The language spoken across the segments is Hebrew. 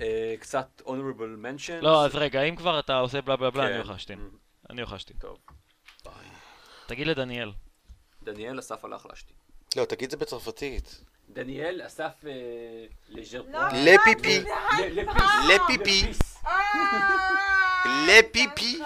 אה, קצת honorable mentions. לא, אז רגע, אם כבר אתה עושה בלה בלה בלה, אני כן. רכשתי. Mm, אני רכשתי. טוב. תגיד לדניאל. דניאל אסף הלך להשתין. לא, תגיד את זה בצרפתית. דניאל אסף אה, לז'רפון. לא, לפיפי. די, די, ל- כבר. לפיפי. לפיפי.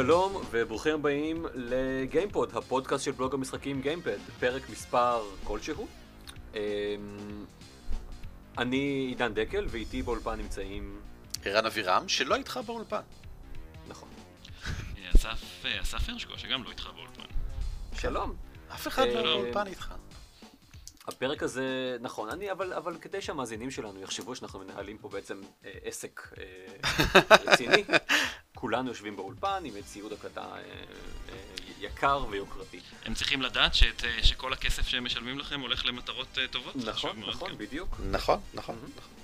שלום וברוכים הבאים לגיימפוד, הפודקאסט של בלוג המשחקים גיימפד, פרק מספר כלשהו. אמ, אני עידן דקל ואיתי באולפן נמצאים, ערן אבירם, שלא איתך באולפן. נכון, אסף, אה, אסף הרשקו, שגם לא איתך באולפן. שלום. אף אחד לא אה, באולפן איתך. הפרק הזה, נכון, אני, אבל, אבל כדי שהמאזינים שלנו יחשבו שאנחנו מנהלים פה בעצם אה, עסק אה, רציני, כולנו יושבים באולפן עם ציוד הקלטה אה, אה, יקר ויוקרתי. הם צריכים לדעת שאת, אה, שכל הכסף שהם משלמים לכם הולך למטרות אה, טובות. נכון, מאוד, נכון, כן. בדיוק. נכון, נכון. נכון.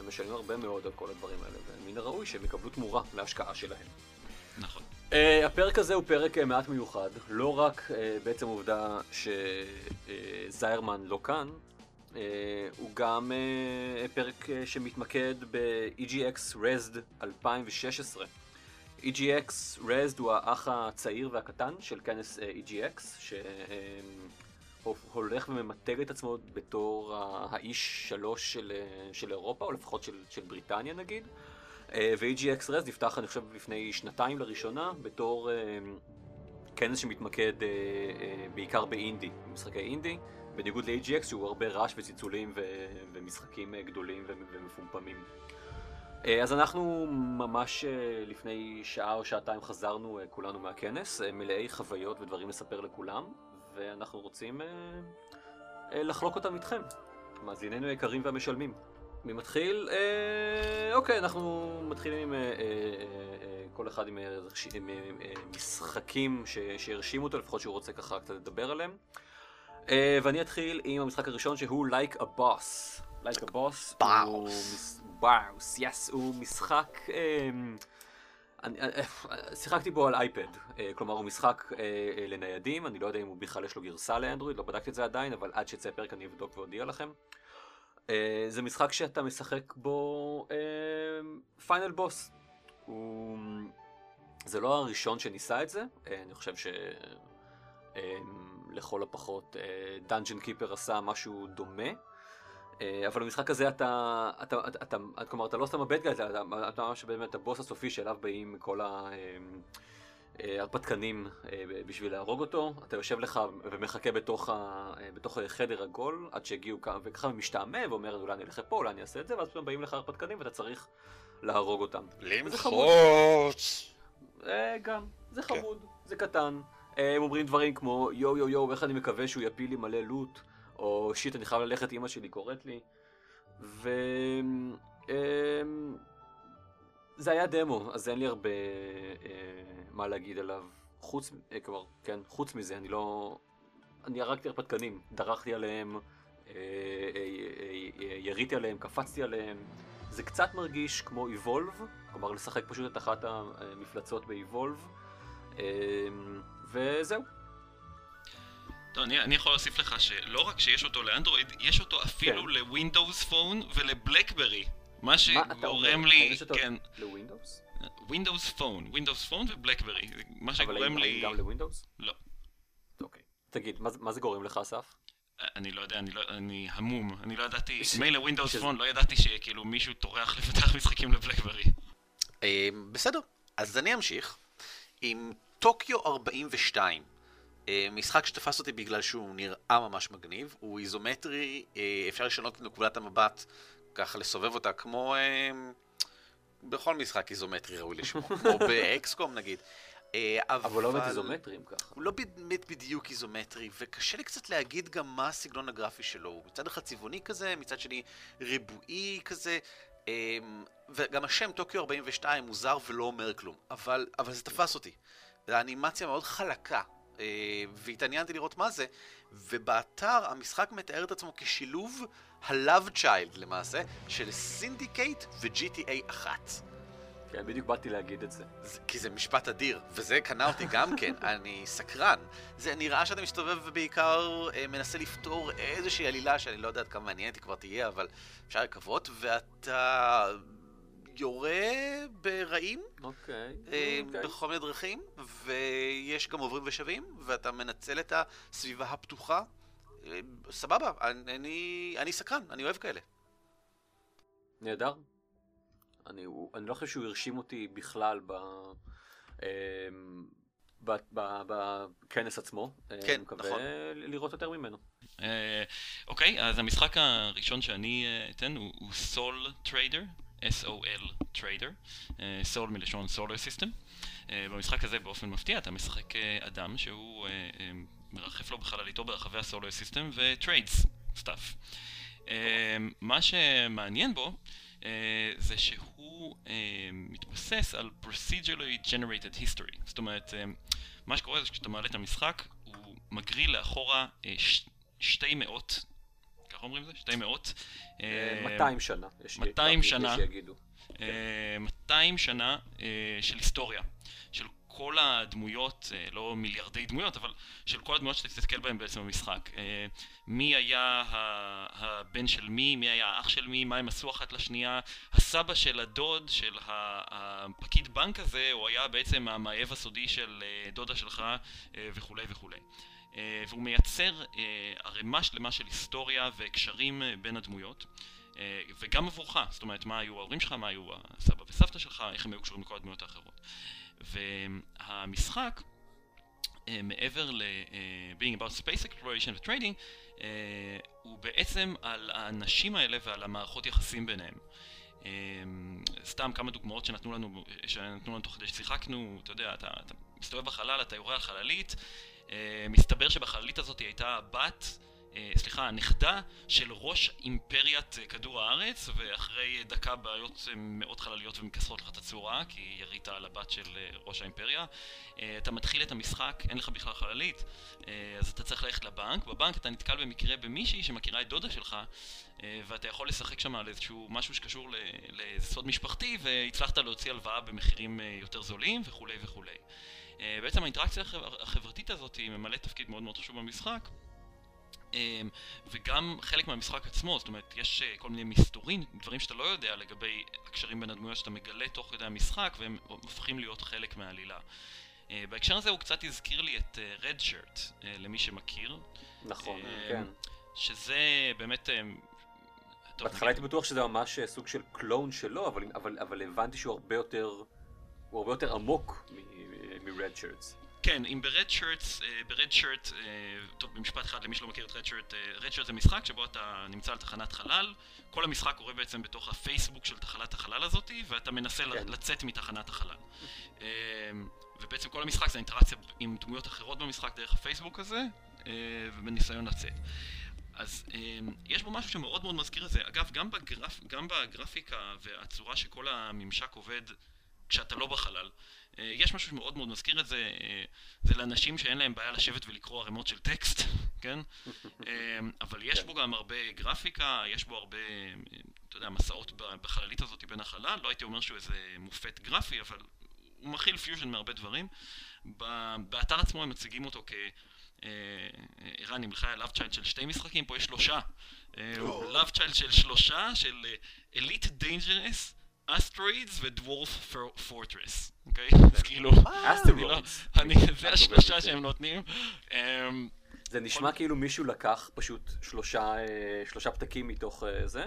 הם משלמים הרבה מאוד על כל הדברים האלה, ומן הראוי שהם יקבלו תמורה להשקעה שלהם. נכון. Uh, הפרק הזה הוא פרק uh, מעט מיוחד, לא רק uh, בעצם העובדה שזיירמן לא כאן, הוא גם פרק שמתמקד ב-EGX Resd 2016. EGX Resd הוא האח הצעיר והקטן של כנס EGX, שהולך וממתג את עצמו בתור האיש שלוש של, של אירופה, או לפחות של, של בריטניה נגיד. אה, ו-EGX Res נפתח, אני חושב, לפני שנתיים לראשונה, בתור אה, כנס שמתמקד אה, בעיקר באינדי, במשחקי אינדי, בניגוד ל-EGX שהוא הרבה רעש וצלצולים ומשחקים גדולים ומפומפמים. אז אנחנו ממש לפני שעה או שעתיים חזרנו כולנו מהכנס, מלאי חוויות ודברים לספר לכולם, ואנחנו רוצים לחלוק אותם איתכם, מאזיננו היקרים והמשלמים. מי מתחיל? אה, אוקיי, אנחנו מתחילים עם אה, אה, אה, כל אחד עם, אה, עם אה, אה, משחקים ש, שהרשימו אותו, לפחות שהוא רוצה ככה קצת לדבר עליהם. אה, ואני אתחיל עם המשחק הראשון שהוא Like a Boss. Like a Boss. מס- Boss, yes, הוא משחק... אה, אני, אה, אה, שיחקתי בו על אייפד, אה, כלומר הוא משחק אה, אה, לניידים, אני לא יודע אם הוא בכלל יש לו גרסה לאנדרואיד, לא בדקתי את זה עדיין, אבל עד שיצא הפרק אני אבדוק ואודיע לכם. אה, זה משחק שאתה משחק בו פיינל בוס. הוא... זה לא הראשון שניסה את זה, אה, אני חושב שלכל הפחות דאנג'ן קיפר עשה משהו דומה. אה, אבל במשחק הזה אתה, אתה, אתה, אתה, אתה, כלומר אתה לא סתם הבד גאי, אתה, ממש באמת הבוס הסופי שאליו באים כל ה... אה, אה, הרפתקנים אה, בשביל להרוג אותו, אתה יושב לך ומחכה בתוך, ה, אה, בתוך חדר עגול עד שהגיעו כמה, וככה משתעמם ואומר אולי אני אלך לפה, אולי אני אעשה את זה, ואז פתאום באים לך הרפתקנים ואתה צריך להרוג אותם. למחוץ. גם, זה כן. חמוד, זה קטן. הם אומרים דברים כמו יואו יואו יואו, איך אני מקווה שהוא יפיל לי מלא לוט, או שיט, אני חייב ללכת, אמא שלי קוראת לי. ו... אמ, זה היה דמו, אז אין לי הרבה אה, מה להגיד עליו. חוץ, אה, כלומר, כן, חוץ מזה, אני לא... אני הרגתי הרפתקנים, דרכתי עליהם, אה, אה, אה, אה, יריתי עליהם, קפצתי עליהם. זה קצת מרגיש כמו Evolve, כלומר לשחק פשוט את אחת המפלצות ב-Evolve. אה, וזהו. טוב, אני, אני יכול להוסיף לך שלא רק שיש אותו לאנדרואיד, יש אותו אפילו כן. ל Windows Phone ול BlackBerry. מה? שגורם לי, כן, ל Windows? Windows Phone, Windows Phone ו BlackBerry. מה אבל שגורם לי... האם גם ל Windows? לא. אוקיי. תגיד, מה זה- גורם לך, אסף? אני לא יודע, אני, לא, אני המום, אני לא ידעתי, מילא Windows Phone, לא ידעתי שכאילו מישהו טורח לפתח משחקים ל BlackBerry. אה, בסדר, אז אני אמשיך עם טוקיו 42. אה, משחק שתפס אותי בגלל שהוא נראה ממש מגניב, הוא איזומטרי, אה, אפשר לשנות את נקודת המבט, ככה לסובב אותה כמו אה, בכל משחק איזומטרי ראוי לשמו, כמו ב XCOM נגיד. אה, אבל לא באמת איזומטריים ככה. הוא לא באמת בדיוק איזומטרי, וקשה לי קצת להגיד גם מה הסגנון הגרפי שלו. הוא מצד אחד צבעוני כזה, מצד שני ריבועי כזה, אמ, וגם השם טוקיו 42 מוזר ולא אומר כלום, אבל, אבל זה תפס אותי. זו אנימציה מאוד חלקה, והתעניינתי לראות מה זה, ובאתר המשחק מתאר את עצמו כשילוב ה-Love Child למעשה, של Syndicate ו-GTA 1. כן, בדיוק באתי להגיד את זה. זה- כי זה משפט אדיר, וזה קנה אותי גם כן, אני סקרן. זה נראה שאתה מסתובב ובעיקר אה, מנסה לפתור איזושהי עלילה שאני לא יודע עד כמה מעניינת היא כבר תהיה, אבל אפשר לקוות, ואתה יורה ברעים אוקיי. אה, אוקיי. בכל מיני דרכים, ויש גם עוברים ושבים, ואתה מנצל את הסביבה הפתוחה. אה, סבבה, אני, אני, סקרן, אני אוהב כאלה. נהדר. אני, אני לא חושב שהוא הרשים אותי בכלל ב... אמ, ב- ב- בכנס עצמו. אה, כן, אני מקווה נכון. לראות יותר ממנו. אה, אוקיי, אז המשחק הראשון שאני אתן הוא- הוא Sol Trader, S-O-L Trader, Sol מלשון solar system. במשחק הזה באופן מפתיע אתה משחק אה, אדם שהוא אה, אה, מרחף לו בחלליתו ברחבי ה solar system ו trades stuff. מה שמעניין בו זה שהוא מתבסס על procedurally generated history. זאת אומרת, מה שקורה זה שכשאתה מעלה את המשחק, הוא מגריל לאחורה שתי מאות, ככה אומרים זה? שתי מאות. אה, אה, 200 שנה. יש- 200 יש שנה. שיגידו. אה, 200 שנה אה, של היסטוריה, של כל הדמויות, אה, לא מיליארדי דמויות, אבל של כל הדמויות שאתה תסתכל בהן בעצם במשחק. אה, מי היה הבן של מי, מי היה האח של מי, מה הם עשו אחת לשנייה, הסבא של הדוד של הפקיד בנק הזה, הוא היה בעצם המאהב הסודי של אה, דודה שלך אה, וכולי וכולי. אה, והוא מייצר אה, ערימה שלמה של היסטוריה והקשרים אה, בין הדמויות. וגם עבורך, זאת אומרת, מה היו ההורים שלך, מה היו הסבא וסבתא שלך, איך הם היו קשורים לכל הדמויות האחרות. והמשחק, מעבר ל- אה, being about space exploration ו-trading, הוא בעצם על האנשים האלה ועל המערכות יחסים ביניהם. סתם כמה דוגמאות שנתנו לנו, שנתנו לנו תוך כדי ששיחקנו, אתה יודע, אתה, אתה מסתובב בחלל, אתה יורה על חללית, מסתבר שבחללית הזאת הייתה הבת, אה, סליחה, הנכדה של ראש אימפריית אה, כדור הארץ, ואחרי אה, דקה בעיות אה, מאות חלליות ומכסרות לך את הצורה, כי ירית על הבת של אה, ראש האימפריה. אה, אתה מתחיל את המשחק, אין לך בכלל חללית, אה, אז אתה צריך ללכת לבנק. בבנק אתה נתקל במקרה במישהי שמכירה את דודה שלך, אה, ואתה יכול לשחק שם על איזשהו משהו שקשור לסוד משפחתי, והצלחת להוציא הלוואה במחירים אה, יותר זולים וכולי וכולי. אה, בעצם האינטראקציה החבר- החברתית הזאת היא ממלאת תפקיד מאוד מאוד חשוב במשחק. אמ, וגם חלק מהמשחק עצמו, זאת אומרת, יש אה, כל מיני מסתורין, דברים שאתה לא יודע לגבי הקשרים בין הדמויות שאתה מגלה תוך כדי המשחק, והם הופכים להיות חלק מהעלילה. אה, בהקשר הזה הוא קצת הזכיר לי את רד שירט, למי שמכיר, נכון, אה, כן. שזה באמת... אה, בהתחלה הייתי בטוח שזה ממש אה, סוג של קלון שלו, אבל- אבל- אבל הבנתי שהוא הרבה יותר... הוא הרבה יותר עמוק מ-רד שירטס. כן, אם ברד שירטס, ברד שירט, טוב במשפט אחד למי שלא מכיר את רד שירט, רד שירט זה משחק שבו אתה נמצא על תחנת חלל, כל המשחק קורה בעצם בתוך הפייסבוק של תחנת החלל הזאתי, ואתה מנסה כן. לצאת מתחנת החלל. אה, ובעצם כל המשחק זה אינטראקציה עם דמויות אחרות במשחק דרך הפייסבוק הזה, אה, ובניסיון לצאת. אז אה, יש בו משהו שמאוד מאוד מזכיר את זה. אגב, גם, בגרפ, גם בגרפיקה והצורה שכל הממשק עובד כשאתה לא בחלל, אה, יש משהו שמאוד מאוד מזכיר את זה, אה, זה לאנשים שאין להם בעיה לשבת ולקרוא ערימות של טקסט, כן? אה, אבל יש בו גם הרבה גרפיקה, יש בו הרבה, אתה יודע, מסעות בחללית הזאת בין החלל, לא הייתי אומר שהוא איזה מופת גרפי, אבל הוא מכיל פיוז'ן מהרבה דברים. באתר עצמו הם מציגים אותו כ... ערן, אם לך היה love child של שתי משחקים, פה יש שלושה. love child של שלושה, של Elite Dangerous, Asteroids ו Dwarf Fortress, אוקיי? אז כאילו, אני לא- Asteroids. אני- זה השלושה שהם נותנים. אמ, זה נשמע כאילו מישהו לקח פשוט שלושה, אה, פתקים מתוך אה, זה,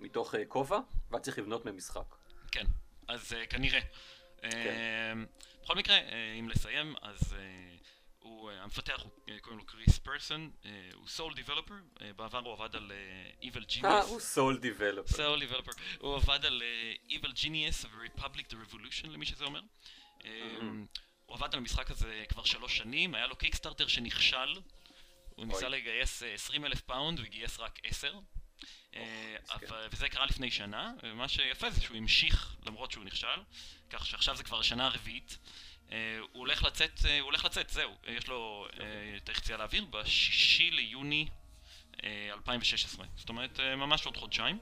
מתוך אה, כובע, והיה צריך לבנות מהם משחק. כן, אז אה, כנראה. אמ, בכל מקרה, אם לסיים, אז הוא, אה, המפתח, הוא, אה, קוראים לו קריס פרסון, אה, הוא sole developer, בעבר הוא עבד על Evil אה, Genius. הוא sole developer. sole developer. הוא עבד על Evil Genius ו-Republic the Revolution, למי שזה אומר. אמ, הוא עבד על המשחק הזה כבר שלוש שנים, היה לו Kickstarter שנכשל, הוא ניסה. לגייס אה, 20 אלף פאונד וגייס רק 10. אה, מסכן. אבל- וזה קרה לפני שנה, ומה שיפה זה שהוא המשיך למרות שהוא נכשל, כך שעכשיו זה כבר השנה הרביעית. אה, הוא הולך לצאת, אה, הוא הולך לצאת, זהו, אה, יש לו אה, תאריך יציאה לאוויר בשישי ליוני אה, 2016, זאת אומרת ממש עוד חודשיים.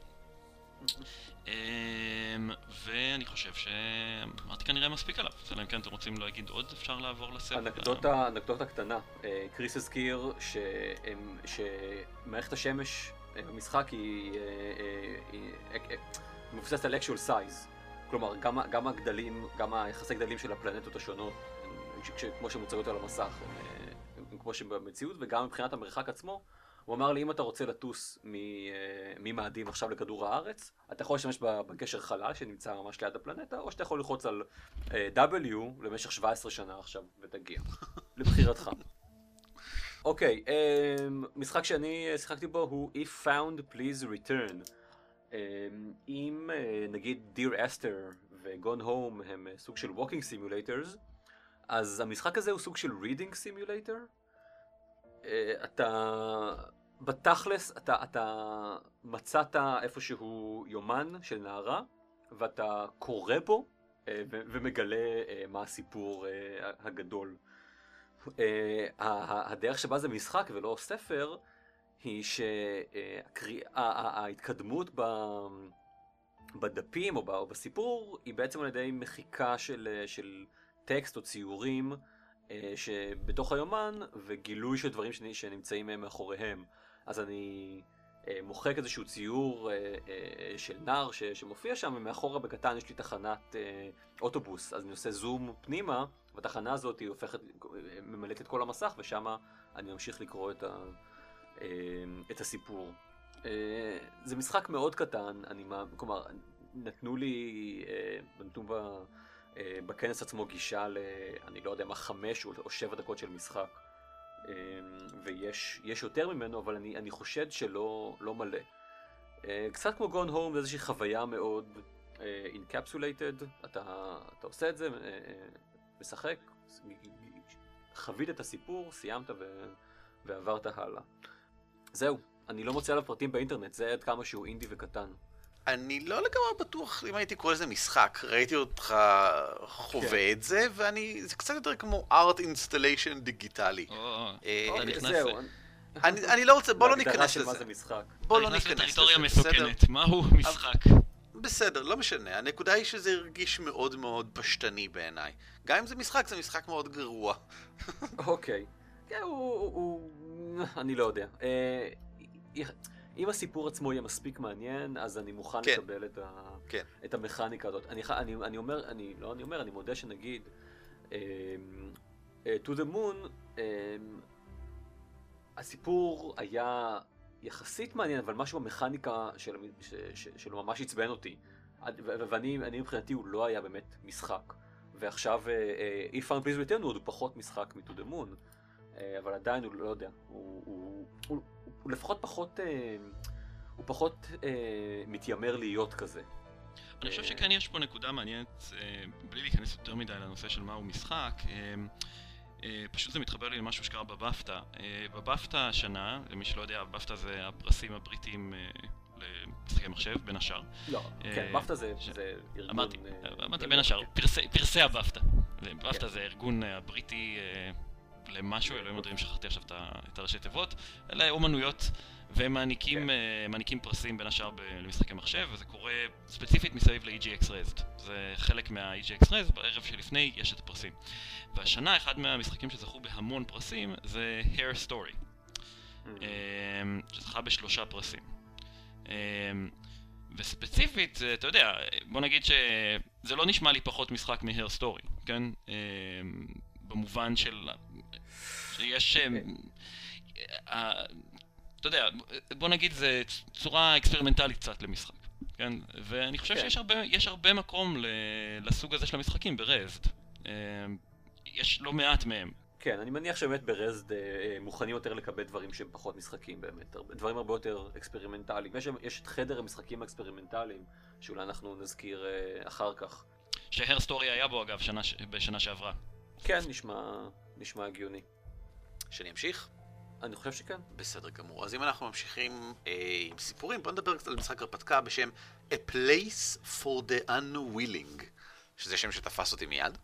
אמ, ואני חושב שאמרתי כנראה מספיק עליו, אלא אם כן אתם רוצים להגיד עוד, אפשר לעבור לסבב. אנקדוטה, אנקדוטה קטנה, קריס הזכיר שמערכת השמש במשחק היא מבוססת על actual size. כלומר, גם, גם הגדלים, גם היחסי גדלים של הפלנטות השונות, הם- כמו שהן מוצגות על המסך, הם, אה, הם, הם כמו שהם במציאות, וגם מבחינת המרחק עצמו, הוא אמר לי, אם אתה רוצה לטוס אה, ממאדים עכשיו לכדור הארץ, אתה יכול להשתמש ב- בגשר חלל שנמצא ממש ליד הפלנטה, או שאתה יכול ללחוץ על אה, W למשך 17 שנה עכשיו, ותגיע. לבחירתך. אוקיי, אמ, משחק שאני שיחקתי בו הוא If Found Please Return. אמ, אם אה, נגיד Dear Esther ו-Gone Home הם אה, סוג של Walking Simulators, אז המשחק הזה הוא סוג של Reading Simulator. אה, אתה, בתכלס, אתה, אתה מצאת איפשהו יומן של נערה, ואתה קורא בו ומגלה מה הסיפור הגדול. הדרך שבה זה משחק ולא ספר, היא שההתקדמות בדפים או ב- בסיפור היא בעצם על ידי מחיקה של, של טקסט או ציורים אה, שבתוך היומן וגילוי של דברים שנ- שנמצאים מאחוריהם. אז אני אה, מוחק איזשהו ציור אה, של נער שמופיע שם, ומאחורה בקטן יש לי תחנת אוטובוס, אז אני עושה זום פנימה, והתחנה הזאת הופכת, ממלאת את כל המסך, ושם אני ממשיך לקרוא את, ה, את הסיפור. אה, זה משחק מאוד קטן, אני, מה- כלומר, נתנו לי, אה, נתנו ב, אה, בכנס עצמו גישה ל... אני לא יודע מה, חמש או, שבע דקות של משחק. אה, ויש יש יותר ממנו, אבל אני, אני חושד שלא לא מלא. אה, קצת כמו גון הום, זה איזושהי חוויה מאוד אה, encapsulated, אתה, אתה עושה את זה, אה, אה, משחק, חווית את הסיפור, סיימת ו, ועברת הלאה. זהו, אני לא מוצא עליו פרטים באינטרנט, זה עד כמה שהוא אינדי וקטן. אני לא לגמרי בטוח אם הייתי קורא לזה משחק. ראיתי אותך חווה כן. את זה, ואני... זה קצת יותר כמו art installation דיגיטלי. אה, אוקיי, זהו, אני אני לא רוצה... בוא לא בהגדרה ניכנס של מה לזה. זה משחק. בוא לא אתה נכנס ניכנס לטריטוריה לזה, בסדר? מסוכנת, מהו משחק? בסדר, לא משנה. הנקודה היא שזה הרגיש מאוד מאוד פשטני בעיניי. גם אם זה משחק, זה משחק מאוד גרוע. אוקיי. כן, הוא, הוא. אני לא יודע. אה, אם הסיפור עצמו יהיה מספיק מעניין, אז אני מוכן כן. לקבל את, ה... כן. את המכניקה הזאת. אני, אני, אני אומר, אני לא אני אומר, אני מודה שנגיד, אה, To the Moon, אה, הסיפור היה יחסית מעניין, אבל משהו במכניקה של, ש, ש, שלו ממש עצבן אותי. ואני אני מבחינתי הוא לא היה באמת משחק. ועכשיו אה, If Found Please Return הוא עוד פחות משחק מ-To the Moon. אה, אבל עדיין הוא לא יודע, הוא, הוא, הוא, הוא, הוא לפחות פחות, אה, הוא פחות אה, מתיימר להיות כזה. אני חושב שכן יש פה נקודה מעניינת, בלי להיכנס יותר מדי לנושא של מהו משחק, פשוט זה מתחבר לי למשהו שקרה בבפטה. בבפטה השנה, למי שלא יודע, בבפטה זה הפרסים הבריטיים אה, למשחקי מחשב, בין השאר. לא, כן, בפטה זה, זה ארגון... אמרתי, לא בין השאר, יודע. פרסי- הבפטה. כן. זה הארגון אה, הבריטי למשהו, אלוהים יודעים, שכחתי עכשיו את הראשי תיבות, אלה אומנויות, והם מעניקים כן. אה, מעניקים פרסים בין השאר למשחקי מחשב, וזה קורה ספציפית מסביב ל-EGX Raised. זה חלק מה-EGX Raised, בערב שלפני יש את הפרסים. והשנה אחד מהמשחקים שזכו בהמון פרסים זה Hair Story. Mm. אמ, שזכה בשלושה פרסים. אמ, וספציפית, אה, אתה יודע, בוא נגיד שזה לא נשמע לי פחות משחק מ-Hair Story, כן? אמ, במובן של... שיש... אמ, אה, אתה יודע, בוא נגיד זה צורה אקספרימנטלית קצת למשחק, כן? ואני חושב כן. שיש הרבה, יש הרבה מקום ל- לסוג הזה של המשחקים ב Rezzed. אמ, יש לא מעט מהם. כן, אני מניח שבאמת ב Rezzed אה, אה, מוכנים יותר לקבל דברים שהם פחות משחקים באמת, דברים הרבה יותר אקספרימנטליים. יש, יש את חדר המשחקים האקספרימנטליים, שאולי אנחנו נזכיר אחר כך. ש Her Story היה בו אגב שנה, בשנה שעברה. כן, נשמע, נשמע הגיוני. שאני אמשיך? אני חושב שכן. בסדר גמור. אז אם אנחנו ממשיכים אה, עם סיפורים, בואו נדבר קצת על משחק הרפתקה בשם A Place for the Unwilling, שזה שם שתפס אותי מיד.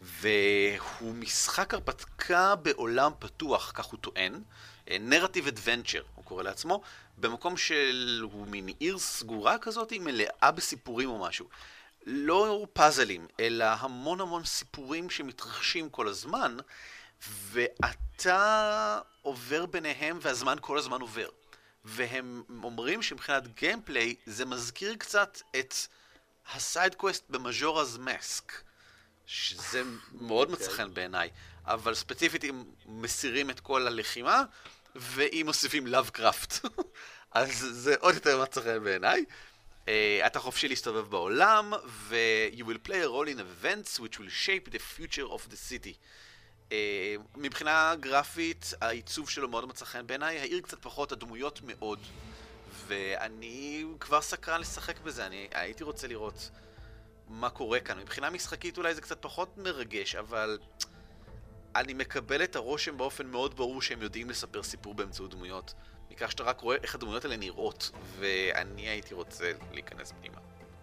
והוא משחק הרפתקה בעולם פתוח, כך הוא טוען. נרטיב אדוונצ'ר, הוא קורא לעצמו, במקום של... הוא מין עיר סגורה כזאת, מלאה בסיפורים או משהו. לא פאזלים, אלא המון המון סיפורים שמתרחשים כל הזמן, ואתה עובר ביניהם והזמן כל הזמן עובר. והם אומרים שמבחינת gameplay זה מזכיר קצת את ה side quest ב Majora's Mask, שזה מאוד מצא חן בעיניי, אבל ספציפית אם מסירים את כל הלחימה, ואם מוסיפים Lovecraft. אז זה עוד יותר מצא חן בעיניי. Uh, אתה חופשי להסתובב בעולם, ו- you will play a role in events which will shape the future of the city. Uh, מבחינה גרפית, העיצוב שלו מאוד מצא חן בעיניי, העיר קצת פחות, הדמויות מאוד, ואני כבר סקרן לשחק בזה, אני הייתי רוצה לראות מה קורה כאן. מבחינה משחקית אולי זה קצת פחות מרגש, אבל אני מקבל את הרושם באופן מאוד ברור שהם יודעים לספר סיפור באמצעות דמויות. מכך שאתה רק רואה איך הדמויות האלה נראות, ואני הייתי רוצה להיכנס פנימה.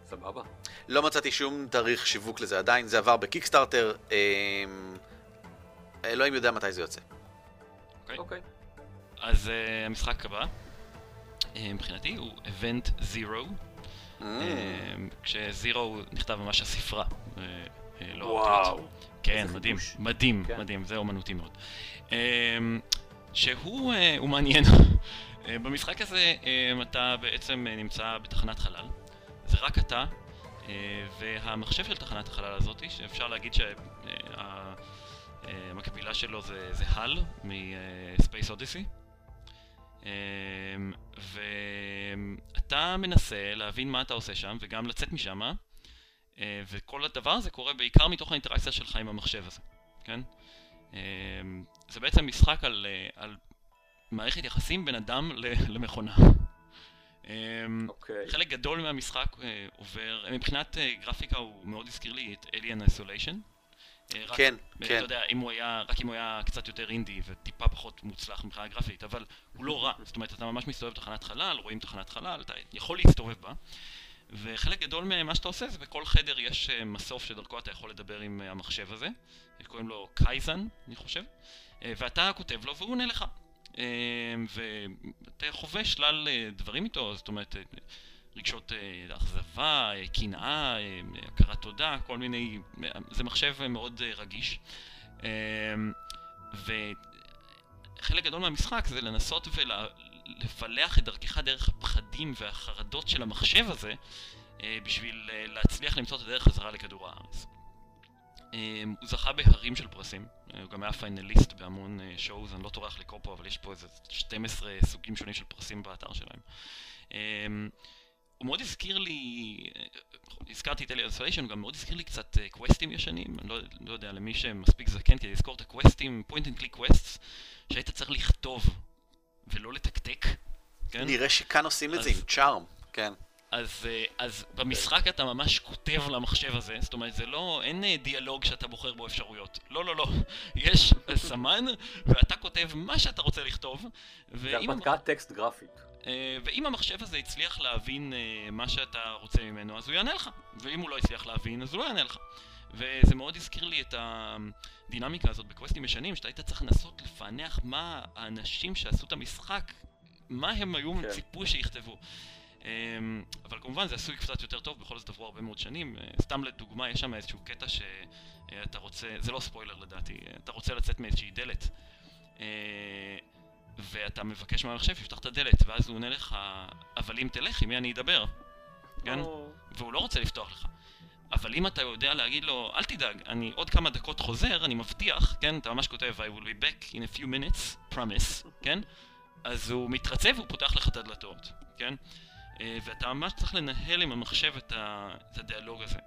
סבבה. לא מצאתי שום תאריך שיווק לזה עדיין, זה עבר בקיקסטארטר, אה, אלוהים יודע מתי זה יוצא. אוקיי? אוקיי. אז אה, המשחק הבא, אה, מבחינתי, הוא Event Zero. Mm. אה, כשזירו נכתב ממש הספרה. אה, לא וואו. האותיות. כן, מדהים, חידוש. מדהים, כן. מדהים, זה אומנותי מאוד. אה, שהוא הוא מעניין. אה, במשחק הזה אה, אתה בעצם אה, נמצא בתחנת חלל. זה רק אתה, והמחשב של תחנת החלל הזאת, שאפשר להגיד שהמקבילה שלו זה, זה הל Odyssey. אה, ואתה מנסה להבין מה אתה עושה שם וגם לצאת משם, אה, וכל הדבר הזה קורה בעיקר מתוך האינטראקציה שלך עם המחשב הזה, כן? אה, זה בעצם משחק על, אה, על מערכת יחסים בין אדם למכונה. אה, אוקיי. חלק גדול מהמשחק אה, עובר, מבחינת אה, גרפיקה הוא מאוד הזכיר לי את Alien Isolation. אה, רק- כן, אתה כן. יודע, אם הוא היה, רק אם הוא היה קצת יותר אינדי וטיפה פחות מוצלח מבחינה גרפית, אבל הוא לא רע. זאת אומרת, אתה ממש מסתובב בתחנת חלל, רואים תחנת חלל, אתה יכול להסתובב בה. וחלק גדול ממה שאתה עושה זה בכל חדר יש אה, מסוף שדרכו אתה יכול לדבר עם אה, המחשב הזה, קוראים לו קייזן, אני חושב, אה, ואתה כותב לו והוא עונה לך. אה, ואתה חווה שלל אה, דברים איתו, זאת אומרת, אה, רגשות אה, אכזבה, אה, קנאה, אה, הכרת תודה, כל מיני, זה מחשב מאוד רגיש. אה, וחלק גדול מהמשחק זה לנסות ולפלח את דרכך דרך הפחדים והחרדות של המחשב הזה, בשביל להצליח למצוא את הדרך חזרה לכדור הארץ. אה, הוא זכה בהרים של פרסים, הוא גם היה finalist בהמון show, אני לא טורח לקרוא פה, אבל יש פה איזה 12 סוגים שונים של פרסים באתר שלהם. אה, הוא מאוד הזכיר לי, אה, הזכרתי את Alien Isolation, הוא גם מאוד הזכיר לי קצת אה, קווסטים ישנים, אני לא, לא יודע, למי שמספיק זקן כדי לזכור את הקווסטים, point and click quests, שהיית צריך לכתוב ולא לתקתק, כן? נראה שכאן עושים את זה אז- עם charm, כן. אז, אה, אז במשחק אתה ממש כותב למחשב הזה, זאת אומרת זה לא, אין אה, דיאלוג שאתה בוחר בו אפשרויות. לא, לא, לא. יש סמן, ואתה כותב מה שאתה רוצה לכתוב, זה הרפתקת טקסט גרפית. אה, ואם המחשב הזה הצליח להבין אה, מה שאתה רוצה ממנו, אז הוא יענה לך. ואם הוא לא הצליח להבין, אז הוא לא יענה לך. וזה מאוד הזכיר לי את הדינמיקה הזאת בקווסטים ישנים, שאתה היית צריך לנסות לפענח מה האנשים שעשו את המשחק, מה הם היו כן. ציפו שיכתבו. אמ, אבל כמובן זה עשוי קצת יותר טוב, בכל זאת עברו הרבה מאוד שנים. אה, סתם לדוגמה, יש שם איזשהו קטע שאתה רוצה, זה לא ספוילר לדעתי, אתה רוצה לצאת מאיזושהי דלת. ואתה מבקש מהמחשב שיפתח את הדלת, ואז הוא עונה לך, אבל אם תלך, עם מי אני אדבר? כן? והוא לא רוצה לפתוח לך. אבל אם אתה יודע להגיד לו, אל תדאג, אני עוד כמה דקות חוזר, אני מבטיח, כן? אתה ממש כותב, I will be back in a few minutes, promise, כן? אז הוא מתרצה והוא פותח לך את הדלתות, כן? אה, ואתה ממש צריך לנהל עם המחשב את, ה, את הדיאלוג הזה.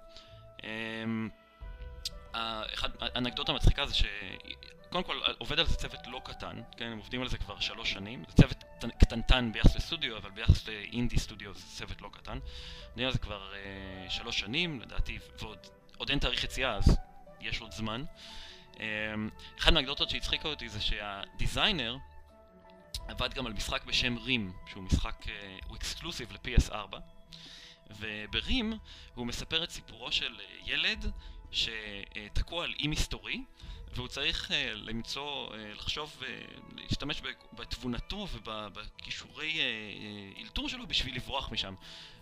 אמ, אחד, האנקדוטה המצחיקה זה ש... קודם כל, עובד על זה צוות לא קטן, כן? הם עובדים על זה כבר שלוש שנים. זה צוות קטנטן ביחס לסטודיו, אבל ביחס לאינדי סטודיו זה צוות לא קטן. עובדים על זה כבר אה, שלוש שנים, לדעתי, ועוד עוד אין תאריך יציאה, אז יש עוד זמן. אחד מהאגדוטות שהצחיקה אותי זה שהדיזיינר עבד גם על משחק בשם רים, שהוא משחק, הוא אקסקלוסיב ל-PS4, וברים הוא מספר את סיפורו של ילד שתקוע על אי מסתורי, והוא צריך uh, למצוא, uh, לחשוב, uh, להשתמש בתבונתו ובכישורי uh, אלתור שלו בשביל לברוח משם.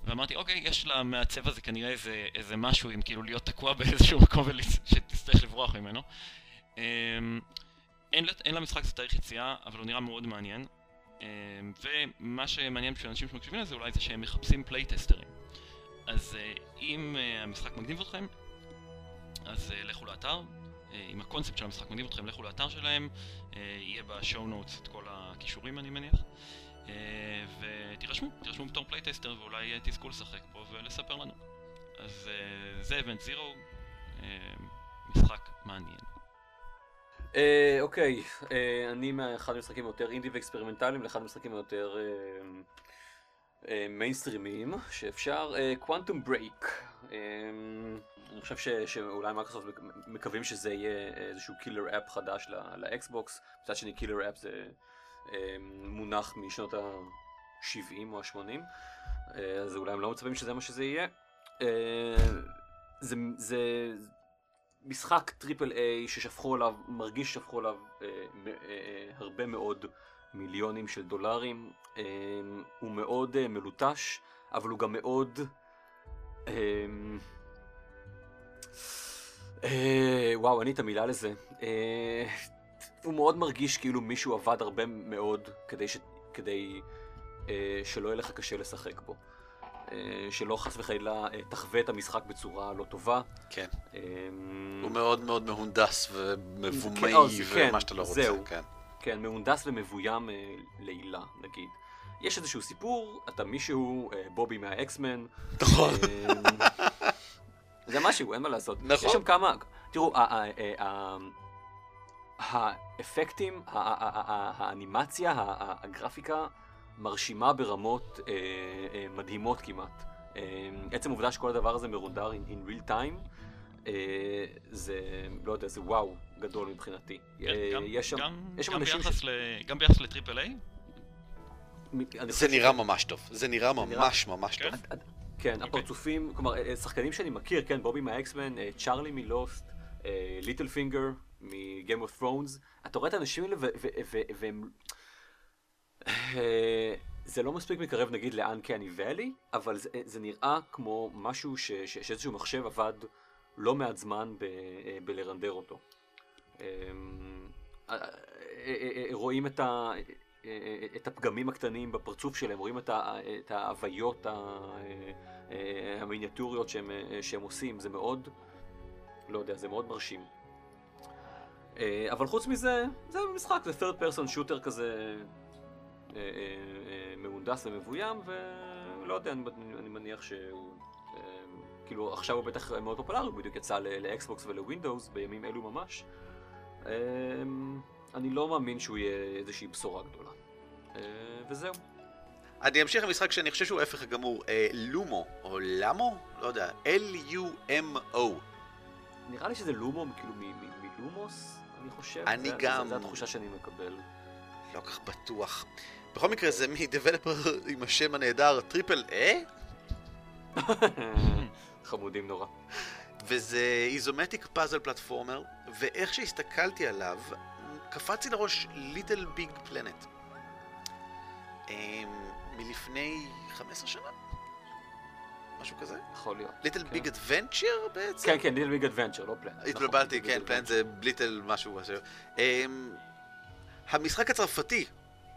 ואמרתי, אוקיי, יש למעצב הזה כנראה איזה, איזה משהו עם כאילו להיות תקוע באיזשהו מקום שתצטרך לברוח ממנו. Um, אין, אין למשחק זה תאריך יציאה, אבל הוא נראה מאוד מעניין. Um, ומה שמעניין בשביל אנשים שמקשיבים לזה אולי זה שהם מחפשים פלייטסטרים. אז uh, אם uh, המשחק מגניב אתכם, אז uh, לכו לאתר, אם הקונספט של המשחק מגניב אתכם, לכו לאתר שלהם, יהיה ב show notes את כל הקישורים אני מניח. ותירשמו, תירשמו בתור playtester ואולי תזכו לשחק פה ולספר לנו. אז זה Event Zero, משחק מעניין. אוקיי, אני מאחד המשחקים היותר אינדי ואקספרימנטליים לאחד המשחקים היותר מיינסטרימיים שאפשר, Quantum Break. אני חושב ש, שאולי מייקרוסופט מקווים שזה יהיה איזשהו killer app חדש ל Xbox. מצד שני killer app זה אה, מונח משנות ה-70 או ה-80, אה, אז אולי הם לא מצפים שזה מה שזה יהיה. אה, זה, זה משחק triple A ששפכו עליו, מרגיש ששפכו עליו הרבה מאוד מיליונים של דולרים. הוא מאוד מלוטש, אבל הוא גם מאוד... אה, וואו, אין לי את המילה לזה. אה, הוא מאוד מרגיש כאילו מישהו עבד הרבה מאוד כדי, ש... כדי אה, שלא יהיה לך קשה לשחק בו. אה, שלא חס וחלילה אה, תחווה את המשחק בצורה לא טובה. כן. אה, הוא מאוד מאוד מהונדס ומבומאי כן, ומה שאתה לא רוצה. זהו. כן, כן מהונדס ומבוים אה, לעילה, נגיד. יש איזשהו סיפור, אתה מישהו, אה, בובי מהאקסמן. נכון. אה, זה משהו, אין מה לעשות. נכון. יש שם כמה, תראו, האפקטים, האנימציה, הגרפיקה מרשימה ברמות אה, אה, מדהימות כמעט. אה, עצם העובדה שכל הדבר הזה מרונדר in real time, זה, לא יודע, זה וואו גדול מבחינתי. כן, יש שם, יש שם אנשים ש... גם ביחס ל-triple A? זה נראה ממש טוב, זה נראה ממש ממש כן? טוב. כן, okay. הפרצופים, כלומר, אה, שחקנים שאני מכיר, כן, בובי מה-X-Men, אה, צ'ארלי מ-Lost, Littlefinger מ-Game of Thrones, אתה רואה את האנשים האלה והם... אה, זה לא מספיק מקרב נגיד לאנקני ואלי, אבל זה, זה נראה כמו משהו ש, ש, שאיזשהו מחשב עבד לא מעט זמן ב, בלרנדר אותו. רואים את ה... את הפגמים הקטנים בפרצוף שלהם, רואים את, ה, את ההוויות המיניאטוריות שהם, שהם עושים, זה מאוד, לא יודע, זה מאוד מרשים. אבל חוץ מזה, זה משחק, זה third person shooter כזה מהונדס ומבוים, ולא יודע, אני, אני מניח שהוא, כאילו עכשיו הוא בטח מאוד פופולרי, הוא בדיוק יצא לאקסבוקס ולווינדוס בימים אלו ממש. אני לא מאמין שהוא יהיה איזושהי בשורה גדולה. אה, וזהו. אני אמשיך למשחק שאני חושב שהוא ההפך הגמור, אה, לומו, או למו? לא יודע, L-U-M-O. נראה לי שזה Lumo, כאילו מ-Lumos, אני חושב. אני גם... זו התחושה שאני מקבל. לא כך בטוח. בכל מקרה זה מ-developer עם השם הנהדר Triple Eh? חמודים נורא. וזה isometric puzzle platformer, ואיך שהסתכלתי עליו, קפץ לי לראש Little Big Planet. מלפני 15 שנה? משהו כזה? יכול להיות. Little. Big Adventure בעצם? כן, כן, ליטל ביג אדוונצ'ר, לא פלנט. התבלבלתי, כן, פלנט זה ליטל משהו. משהו. Um, המשחק הצרפתי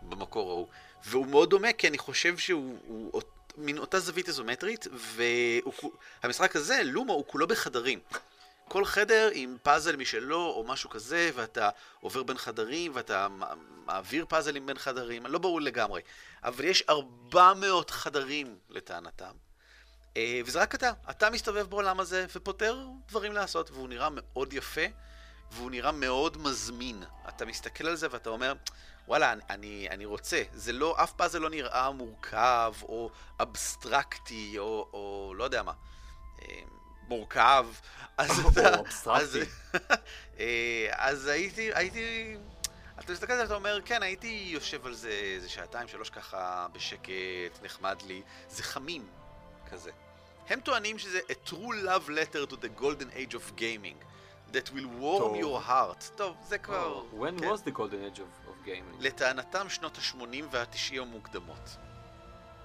במקור ההוא, והוא מאוד דומה כי אני חושב שהוא הוא, מין אותה זווית איזומטרית, והמשחק הזה, Lumo, הוא כולו בחדרים. כל חדר עם פאזל משלו או משהו כזה, ואתה עובר בין חדרים, ואתה מעביר פאזלים בין חדרים, לא ברור לגמרי. אבל יש 400 חדרים לטענתם. אה, וזה רק אתה, אתה מסתובב בעולם הזה ופותר דברים לעשות, והוא נראה מאוד יפה, והוא נראה מאוד מזמין. אתה מסתכל על זה ואתה אומר, וואלה, אני, אני רוצה. זה לא, אף פאזל לא נראה מורכב, או אבסטרקטי, או, או לא יודע מה. אה, מורכב. אז או, אתה... אבסטרקטי. אז- אה, אז הייתי, הייתי... אתה מסתכל על זה, אתה אומר, כן, הייתי יושב על זה איזה שעתיים, שלוש ככה בשקט, נחמד לי. זה חמים, כזה. הם טוענים שזה a true love letter to the golden age of gaming, that will warm טוב. your heart. טוב, זה כבר... Oh, When כן. was the golden age of, gaming? לטענתם שנות ה-80 וה-90 המוקדמות.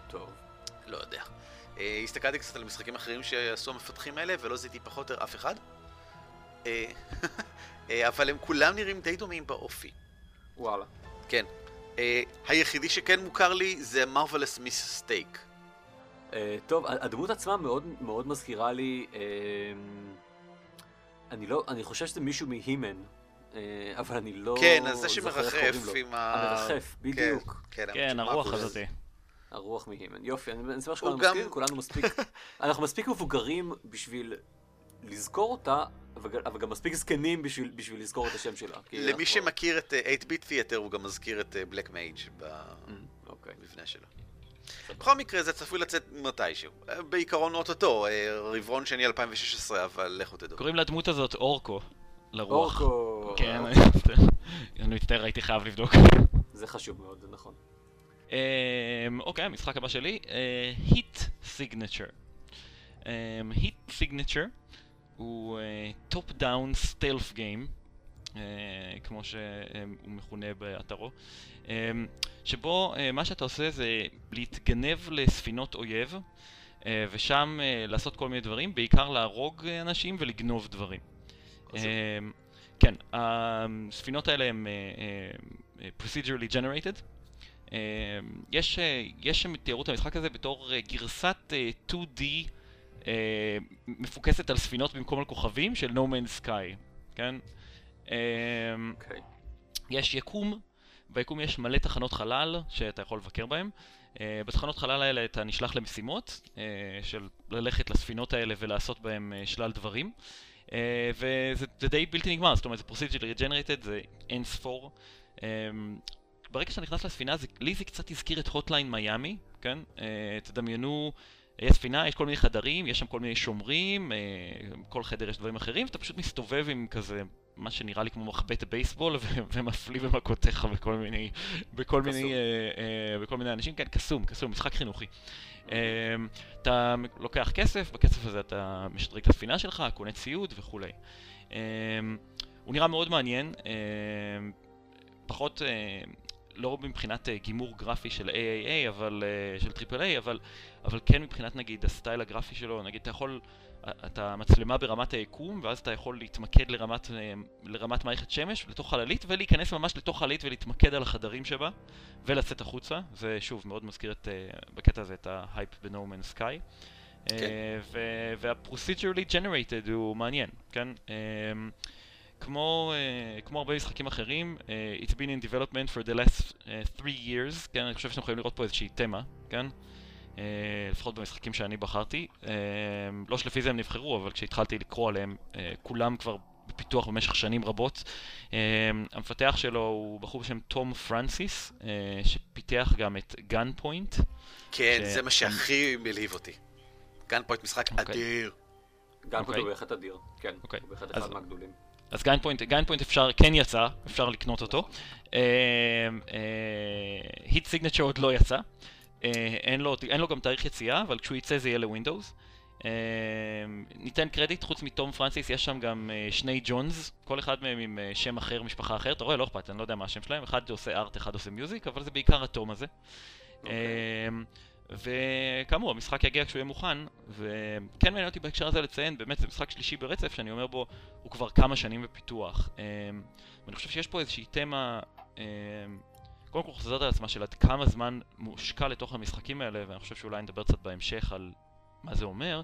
טוב. לא יודע. אה, הסתכלתי קצת על משחקים אחרים שעשו המפתחים האלה, ולא זיהיתי פחות או אף אחד. אה, אה, אבל הם כולם נראים די דומים באופי. וואלה. כן. אה, היחידי שכן מוכר לי זה מרווילס מיס סטייק. Uh, טוב, הדמות עצמה מאוד מאוד מזכירה לי, uh, אני לא, אני חושב שזה מישהו מהימן, uh, אבל אני לא כן, אז זה שמרחף. עם ה... המרחף, בדיוק. כן, כן, כן, האמת הרוח הזאתי. הרוח מהימן. יופי, אני שמח שכולנו גם- מספיק, כולנו מספיק, אנחנו מספיק מבוגרים בשביל לזכור אותה, אבל גם מספיק זקנים בשביל בשביל לזכור את השם שלה. למי אנחנו- שמכיר את אה, 8-ביט תיאטר, הוא גם מזכיר את בלק מייג' Mm, אוקיי. במבנה שלו. בכל מקרה, זה צפוי לצאת מתישהו. אה, בעיקרון אוטוטו, אה, רבעון שני 2016, אבל לכו תדעו. קוראים לדמות הזאת אורקו. לרוח. אורקו. כן, אני. מצטער. אני מצטער, הייתי חייב לבדוק. זה חשוב מאוד, זה נכון. אמ, אוקיי, המשחק הבא שלי, Heat Signature. Heat Signature הוא top down stealth game, כמו שהוא מכונה באתרו, אמ, שבו אה, מה שאתה עושה זה להתגנב לספינות אויב, אה, ושם אה, לעשות כל מיני דברים, בעיקר להרוג אנשים ולגנוב דברים. חשוב. אמ, כן, הספינות האלה הן אה, אה, procedurally generated. אה, יש, אה, יש שם תיארו את המשחק הזה בתור אה, גרסת אה, 2D אה, מפוקסת על ספינות במקום על כוכבים של No Man's Sky, כן? אה, אוקיי. יש יקום, ביקום יש מלא תחנות חלל שאתה יכול לבקר בהן. בתחנות חלל האלה אתה נשלח למשימות של ללכת לספינות האלה ולעשות בהן שלל דברים. Uh, וזה זה די בלתי נגמר, זאת אומרת זה procedurally generated, זה אין ספור. Um, ברגע שאתה נכנס לספינה, זה, לי זה קצת הזכיר את הוטליין מיאמי, כן? Uh, תדמיינו, יש ספינה, יש כל מיני חדרים, יש שם כל מיני שומרים, כל חדר יש דברים אחרים, ואתה פשוט מסתובב עם כזה מה שנראה לי כמו מחבט בייסבול ומפליא במכותיך בכל מיני, בכל קסום. מיני, אה, אה, בכל מיני אנשים, כן, קסום, קסום, משחק חינוכי. אה, אתה לוקח כסף, בכסף הזה אתה משדרג את הספינה שלך, קונה ציוד וכולי. אה, הוא נראה מאוד מעניין, אה, פחות, אה, לא מבחינת אה, גימור גרפי של AAA, אבל, אה, של AAA, אבל, אבל כן מבחינת נגיד הסטייל הגרפי שלו, נגיד אתה יכול... אתה מצלמה ברמת היקום, ואז אתה יכול להתמקד לרמת, אה, לרמת מערכת שמש, לתוך חללית, ולהיכנס ממש לתוך חללית ולהתמקד על החדרים שבה, ולצאת החוצה. זה שוב מאוד מזכיר את, אה, בקטע הזה את ההייפ Man's Sky. כן. וה-procedurally generated הוא מעניין, כן? אה, כמו, כמו הרבה משחקים אחרים, it's been in development for the last three years, כן? אני חושב שאתם יכולים לראות פה איזושהי תמה, כן? Uh, לפחות במשחקים שאני בחרתי. Uh, לא שלפי זה הם נבחרו, אבל כשהתחלתי לקרוא עליהם, uh, כולם כבר בפיתוח במשך שנים רבות. המפתח שלו הוא בחור בשם תום פרנסיס, שפיתח גם את Gunpoint. כן, ש- זה מה שהכי מלהיב אותי. Gunpoint משחק אוקיי. אדיר. גם אוקיי. כתוב בהחלט אדיר. כן, אוקיי. הוא בהחלט אז- אחד מהגדולים. אז Gunpoint, Gunpoint אפשר, כן יצא, אפשר לקנות אותו. Heat Signature עוד לא יצא. אה, אין לו, אין לו גם תאריך יציאה, אבל כשהוא יצא זה יהיה ל-Windows. אה, ניתן קרדיט, חוץ מתום פרנסיס יש שם גם אה, שני Johns, כל אחד מהם עם שם אחר, משפחה אחרת, אתה רואה, לא אכפת, אני לא יודע מה השם שלהם, אחד עושה art, אחד עושה music, אבל זה בעיקר התום הזה. אוקיי. אמ, וכאמור, המשחק יגיע כשהוא יהיה מוכן, וכן מעניין אותי בהקשר הזה לציין, באמת זה משחק שלישי ברצף, שאני אומר בו, הוא כבר כמה שנים בפיתוח. ואני חושב שיש פה איזושהי תמה, קודם כל חוזרת על עצמה של עד כמה זמן מושקע לתוך המשחקים האלה, ואני חושב שאולי נדבר קצת בהמשך על מה זה אומר.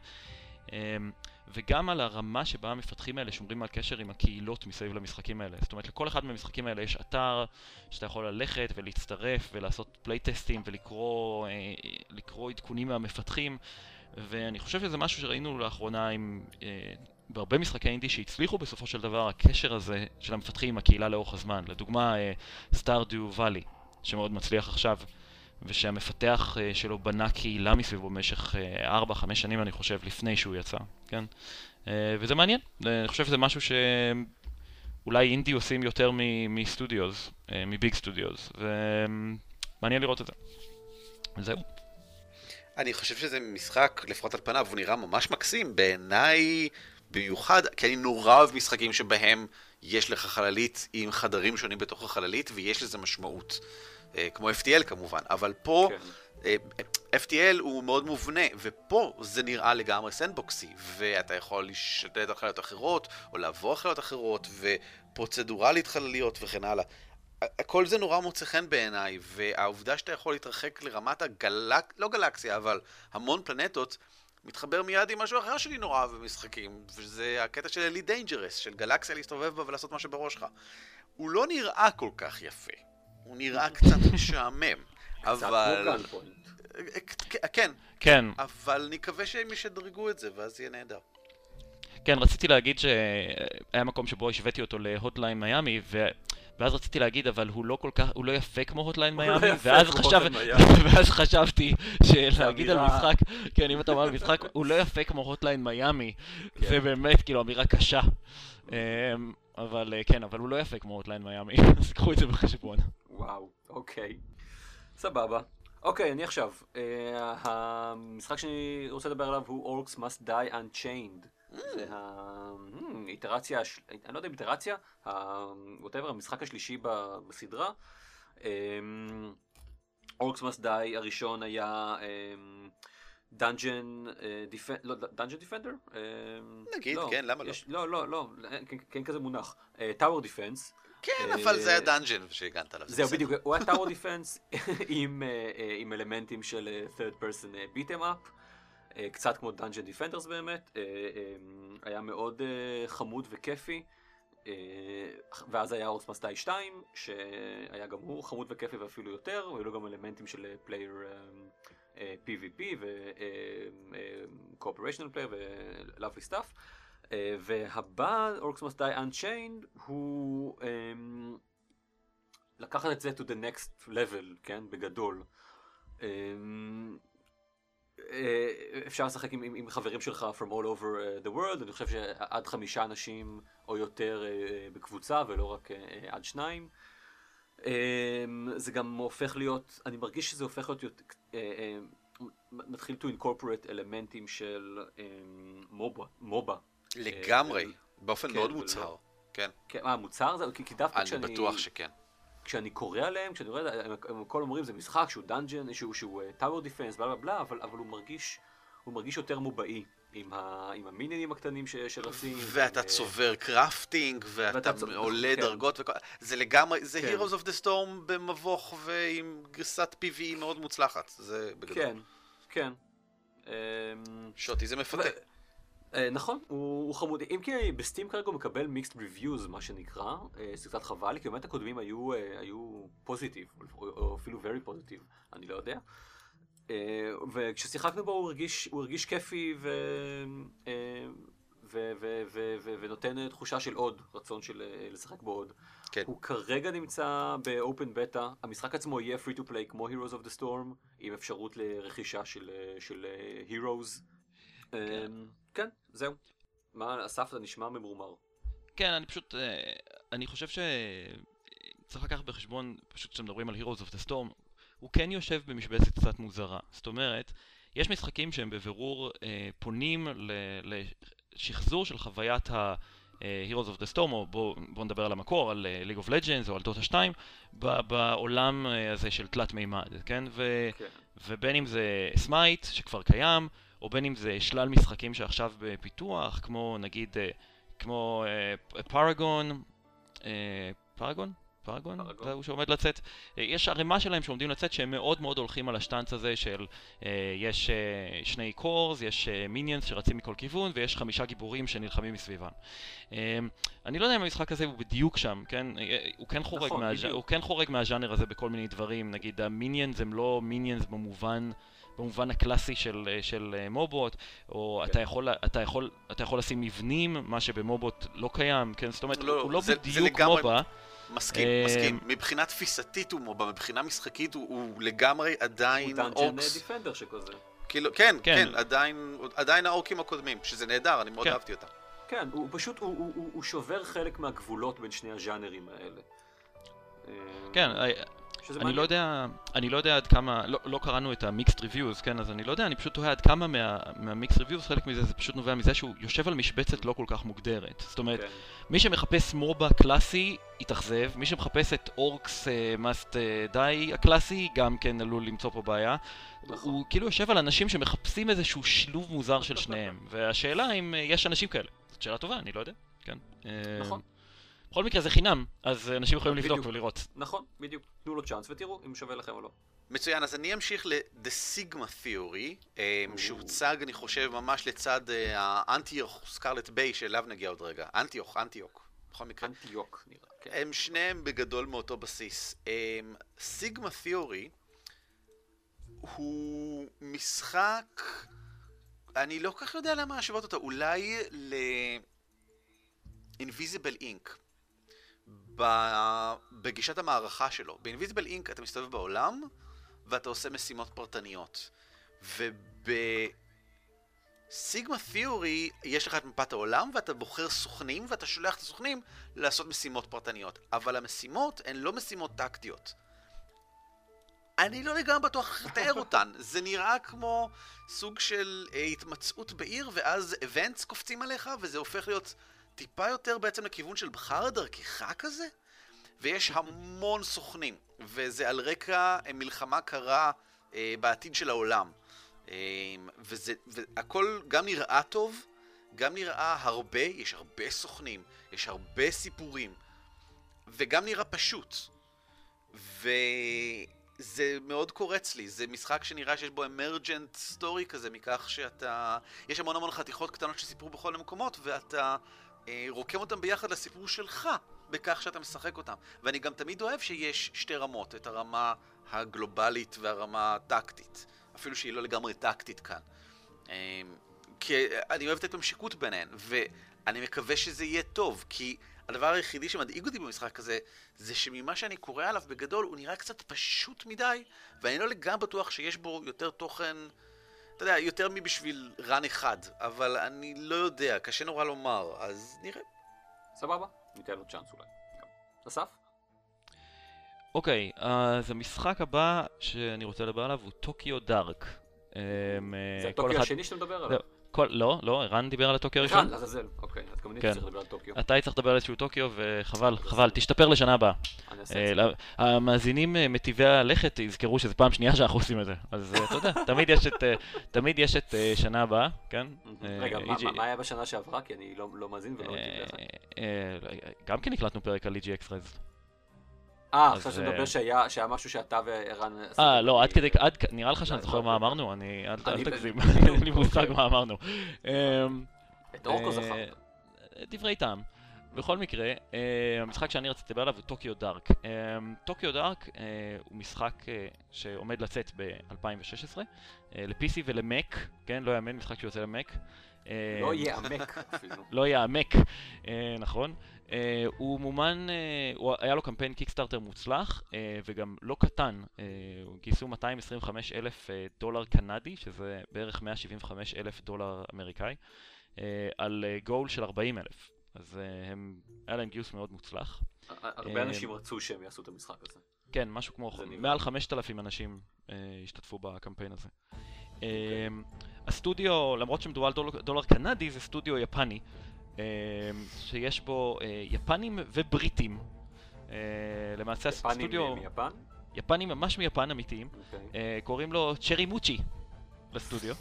אמ, וגם על הרמה שבה המפתחים האלה שומרים על קשר עם הקהילות מסביב למשחקים האלה. זאת אומרת, לכל אחד מהמשחקים האלה יש אתר שאתה יכול ללכת ולהצטרף ולעשות פלייטסטים ולקרוא אה, עדכונים מהמפתחים, ואני חושב שזה משהו שראינו לאחרונה עם... אה, בהרבה משחקי אינדי שהצליחו בסופו של דבר, הקשר הזה של המפתחים עם הקהילה לאורך הזמן. לדוגמה, Stardew Valley, שמאוד מצליח עכשיו, ושהמפתח uh, שלו בנה קהילה מסביבו במשך 4-5 שנים, אני חושב, לפני שהוא יצא, כן? Uh, וזה מעניין, אני חושב שזה משהו שאולי אינדי עושים יותר מסטודיוס, מביג סטודיוס, ומעניין לראות את זה. זהו. אני חושב שזה משחק, לפחות על פניו, הוא נראה ממש מקסים. בעיניי, במיוחד, כי אני נורא אוהב משחקים שבהם יש לך חללית עם חדרים שונים בתוך החללית, ויש לזה משמעות. אה, כמו FTL כמובן, אבל פה... כן. FTL הוא מאוד מובנה, ופה זה נראה לגמרי סנדבוקסי, ואתה יכול לשתת על חלליות אחרות, או לעבור חלליות אחרות, ופרוצדורלית חלליות וכן הלאה. כל זה נורא מוצא חן בעיניי, והעובדה שאתה יכול להתרחק לרמת הגלק... לא גלקסיה, אבל המון פלנטות, מתחבר מיד עם משהו אחר שאני נורא אוהב במשחקים, וזה הקטע של Elite Dangerous, של גלקסיה להסתובב בה ולעשות מה שבראש שלך. הוא לא נראה כל כך יפה, הוא נראה קצת משעמם, אבל... כן, כן, אבל נקווה שהם ישדרגו את זה, ואז יהיה נהדר. כן, רציתי להגיד שהיה מקום שבו השוויתי אותו ל-Hotline Miami, ו... ואז רציתי להגיד, אבל הוא לא כל כך, הוא לא יפה כמו Hotline לא Miami, ואז, חשב, ואז חשבתי שלהגיד על משחק, כן, אם אתה אומר על משחק, הוא לא יפה כמו Hotline Miami, כן. זה באמת כאילו אמירה קשה. אמ, אבל אה, כן, אבל הוא לא יפה כמו Hotline Miami, אז קחו את זה בחשבון. וואו, אוקיי. סבבה. אוקיי, אני עכשיו. אה, המשחק שאני רוצה לדבר עליו הוא Orcs Must Die Unchained. זה האיטרציה, אני לא יודע אם איטרציה, whatever, המשחק השלישי בסדרה. Orcs Must Die הראשון היה Dungeon Defender? נגיד, לא, כן, למה לא? לא, לא, לא, כן כזה מונח. tower defense. כן, אבל זה היה dungeon שהגנת עליו. זהו, בדיוק, הוא היה tower defense עם אלמנטים של third person beat em up. אה, קצת כמו Dungeon Defenders באמת, אה, אה, היה מאוד חמוד וכיפי. ואז היה Orcs Must Die 2, שהיה גם הוא חמוד וכיפי ואפילו יותר, והיו לו גם אלמנטים של player PvP ו-Cooperational Player ו-Lovely Stuff. והבא, Orcs Must Die Unchained, הוא לקחת את זה to the next level, כן, בגדול. אה, אפשר לשחק עם, עם, עם חברים שלך from all over uh, the world, אני חושב שעד חמישה אנשים או יותר בקבוצה ולא רק עד שניים. Um, זה גם הופך להיות, אני מרגיש שזה הופך להיות, מתחיל to incorporate אלמנטים של MOBA. MOBA. לגמרי, uh, באופן כן, מאוד מוצהר. ולא, כן. כן. מה, מוצהר? זה, כי, דווקא כשאני... אני בטוח שכן. כשאני קורא עליהם, כשאני רואה, הם, הם הכל אומרים זה משחק שהוא dungeon, שהוא, tower defense, בלה בלה בלה, אבל, אבל הוא מרגיש, הוא מרגיש יותר מובה-אי. עם, ה, עם המיניונים הקטנים ש, שרצים. ואתה ו... צובר crafting, ואתה, ואתה עולה כן. דרגות, וכל... זה לגמרי, זה כן. Heroes of the Storm במבוך ועם גרסת PVE מאוד מוצלחת, זה בגדול. כן, כן. אמ, שוטי זה מפתה. אה, נכון, הוא חמוד. אם כי ב Steam כרגע הוא מקבל mixed reviews, מה שנקרא, אה, זה קצת חבל כי באמת הקודמים היו positive, אה, או אפילו very פוזיטיב, אני לא יודע. וכששיחקנו בו הוא הרגיש כיפי ונותן תחושה של עוד, רצון של לשחק בו עוד. כן. הוא כרגע נמצא באופן בטא, המשחק עצמו יהיה free to play כמו Heroes of the Storm, עם אפשרות לרכישה של Heroes. כן. כן, זהו. מה, אסף, זה נשמע ממורמר. כן, אני פשוט, אה, אני חושב שצריך לקחת בחשבון, פשוט כשמדברים על Heroes of the Storm, הוא כן יושב במשבצת קצת מוזרה. זאת אומרת, יש משחקים שהם בבירור אה, פונים לשחזור של חוויית ה... אה, Heroes of the Storm, או בואו בוא נדבר על המקור, על uh, League of Legends או על דוטה 2, בעולם uh, הזה של תלת מימד, כן? ו, כן? ובין אם זה Smite, שכבר קיים, או בין אם זה שלל משחקים שעכשיו בפיתוח, כמו נגיד, אה, כמו Paragon, אה, פארגון? פארגון? זה הוא שעומד לצאת. אה, יש ערימה שלהם שעומדים לצאת שהם מאוד מאוד הולכים על השטאנץ הזה של יש שני קורס, יש מיניאנס שרצים מכל כיוון ויש חמישה גיבורים שנלחמים מסביבם. אני לא יודע אם המשחק הזה הוא בדיוק שם, כן? הוא כן חורג, נכון, מה... הוא כן חורג מהז'אנר הזה בכל מיני דברים, נגיד המיניאנס הם לא מיניאנס במובן... במובן הקלאסי של, של אה, מובוט, או כן. אתה, יכול, אתה, יכול, אתה יכול לשים מבנים, מה שבמובוט לא קיים, כן? זאת אומרת, לא, הוא לא זה, בדיוק זה לגמרי... מובה. מסכים, אה, מסכים. מבחינה תפיסתית הוא, מבחינה משחקית הוא, הוא לגמרי עדיין הוא Dungeon Defender שכזה. כאילו, כן, כן. כן, עדיין, עדיין ה Orcs הקודמים, שזה נהדר, אני מאוד כן. אהבתי אותם. כן, הוא פשוט, הוא, הוא, הוא, הוא שובר חלק מהגבולות בין שני הז'אנרים האלה. אה, כן, אה, שזה אני מעניין. לא יודע, אני לא יודע עד כמה, לא, לא קראנו את ה mixed reviews, כן, אז אני לא יודע, אני פשוט תוהה עד כמה מה, מה mixed reviews, חלק מזה זה פשוט נובע מזה שהוא יושב על משבצת לא כל כך מוגדרת. זאת אומרת, כן. מי שמחפש מובה קלאסי, יתאכזב, מי שמחפש את אורקס מאסט די הקלאסי, גם כן עלול למצוא פה בעיה. נכון. הוא כאילו יושב על אנשים שמחפשים איזשהו שילוב מוזר של שניהם, והשאלה אם אה, יש אנשים כאלה. זאת שאלה טובה, אני לא יודע, כן. אה, נכון. בכל מקרה זה חינם, אז אנשים יכולים לבדוק בדיוק. ולראות. נכון, בדיוק. תנו לו צ'אנס ותראו אם שווה לכם או לא. מצוין, אז אני אמשיך ל-The Sigma Theory, אה, שהוצג, אני חושב, ממש לצד אה, האנטיוך סקרלט ביי, שאליו נגיע עוד רגע. אנטיוך, אנטיוק. בכל מקרה. אנטיוק נראה. כן. הם שניהם בגדול מאותו בסיס. סיגמה תיאורי הוא משחק, אני לא כל כך יודע למה להשוות אותו, אולי ל-Invisible Ink ב- בגישת המערכה שלו. ב-Invisible Ink אתה מסתובב בעולם ואתה עושה משימות פרטניות. וב... סיגמה תיאורי, יש לך את מפת העולם ואתה בוחר סוכנים ואתה שולח את הסוכנים לעשות משימות פרטניות. אבל המשימות הן לא משימות טקטיות. אני לא לגמרי בטוח איך לתאר אותן. זה נראה כמו סוג של אה, התמצאות בעיר ואז אבנטס קופצים עליך וזה הופך להיות טיפה יותר בעצם לכיוון של בחר דרכך כזה. ויש המון סוכנים, וזה על רקע אה, מלחמה קרה אה, בעתיד של העולם. אה, וזה, והכל גם נראה טוב, גם נראה הרבה, יש הרבה סוכנים, יש הרבה סיפורים, וגם נראה פשוט. וזה מאוד קורץ לי, זה משחק שנראה שיש בו אמרג'נט סטורי כזה, מכך שאתה... יש המון המון חתיכות קטנות שסיפרו בכל המקומות, ואתה רוקם אותם ביחד לסיפור שלך, בכך שאתה משחק אותם. ואני גם תמיד אוהב שיש שתי רמות, את הרמה הגלובלית והרמה הטקטית. אפילו שהיא לא לגמרי טקטית כאן. אמ, כי אני אוהב את ההתממשקות ביניהן, ואני מקווה שזה יהיה טוב, כי הדבר היחידי שמדאיג אותי במשחק הזה, זה שממה שאני קורא עליו בגדול, הוא נראה קצת פשוט מדי, ואני לא לגמרי בטוח שיש בו יותר תוכן, אתה יודע, יותר מבשביל רן אחד, אבל אני לא יודע, קשה נורא לומר, אז נראה. סבבה, ניתן לו צ'אנס אולי. אסף? אוקיי, אז המשחק הבא שאני רוצה לדבר עליו הוא טוקיו דארק. אמ, זה כל הטוקיו השני שאתה מדבר עליו? כל, לא, לא, ערן דיבר על הטוקיו הראשון. רן, לעזאזל. גם אני כן. צריך לדבר על טוקיו. אתה היית צריך לדבר על איזשהו טוקיו, וחבל, חבל, תשתפר לשנה הבאה. אה, המאזינים אה, מטיבי הלכת יזכרו שזו פעם שנייה שאנחנו עושים את זה. אז אה, אתה יודע, תמיד יש את, שנה הבאה, כן? רגע, מה- היה בשנה שעברה? כי אני לא לא מאזין ולא. אה, גם כן הקלטנו פרק על EGX רז. אה, עכשיו שאתה מדבר שהיה משהו שאתה וערן... אה, לא, עד כדי, נראה לך שאני לא, זוכר לא, מה. אמרנו? אני, אל תגזים, אין לי מושג אוקיי. מה אמרנו. אמ, את אורקו זכרת. דברי טעם. בכל מקרה, אה, המשחק שאני רציתי לדבר עליו הוא טוקיו דארק. אה, טוקיו דארק אה, הוא משחק אה, שעומד לצאת ב-2016, ל-PC ול-Mac, כן? לא יאמן, משחק שיוצא ל-Mac. אה, לא ייעמק אפילו. לא יעמק, אה, נכון. אה, הוא מומן, אה, הוא היה לו קמפיין קיקסטארטר מוצלח, אה, וגם לא קטן. אה, גייסו 225 אלף דולר קנדי, שזה בערך 175 אלף דולר אמריקאי, אה, על אה, גול של 40 אלף. אז אה, הם, היה להם גיוס מאוד מוצלח. הרבה אה, אנשים רצו שהם יעשו את המשחק הזה. כן, משהו כמו. מעל 5,000 אנשים אה, השתתפו בקמפיין הזה. אה, הסטודיו, למרות שמדובר על דולר, קנדי, זה סטודיו יפני, אה, שיש בו אה, יפנים ובריטים. אה, למעשה יפנים הסטודיו, מיפן? יפנים ממש מיפן אמיתיים, אוקיי. אה, קוראים לו צ'רי מוצ'י בסטודיו.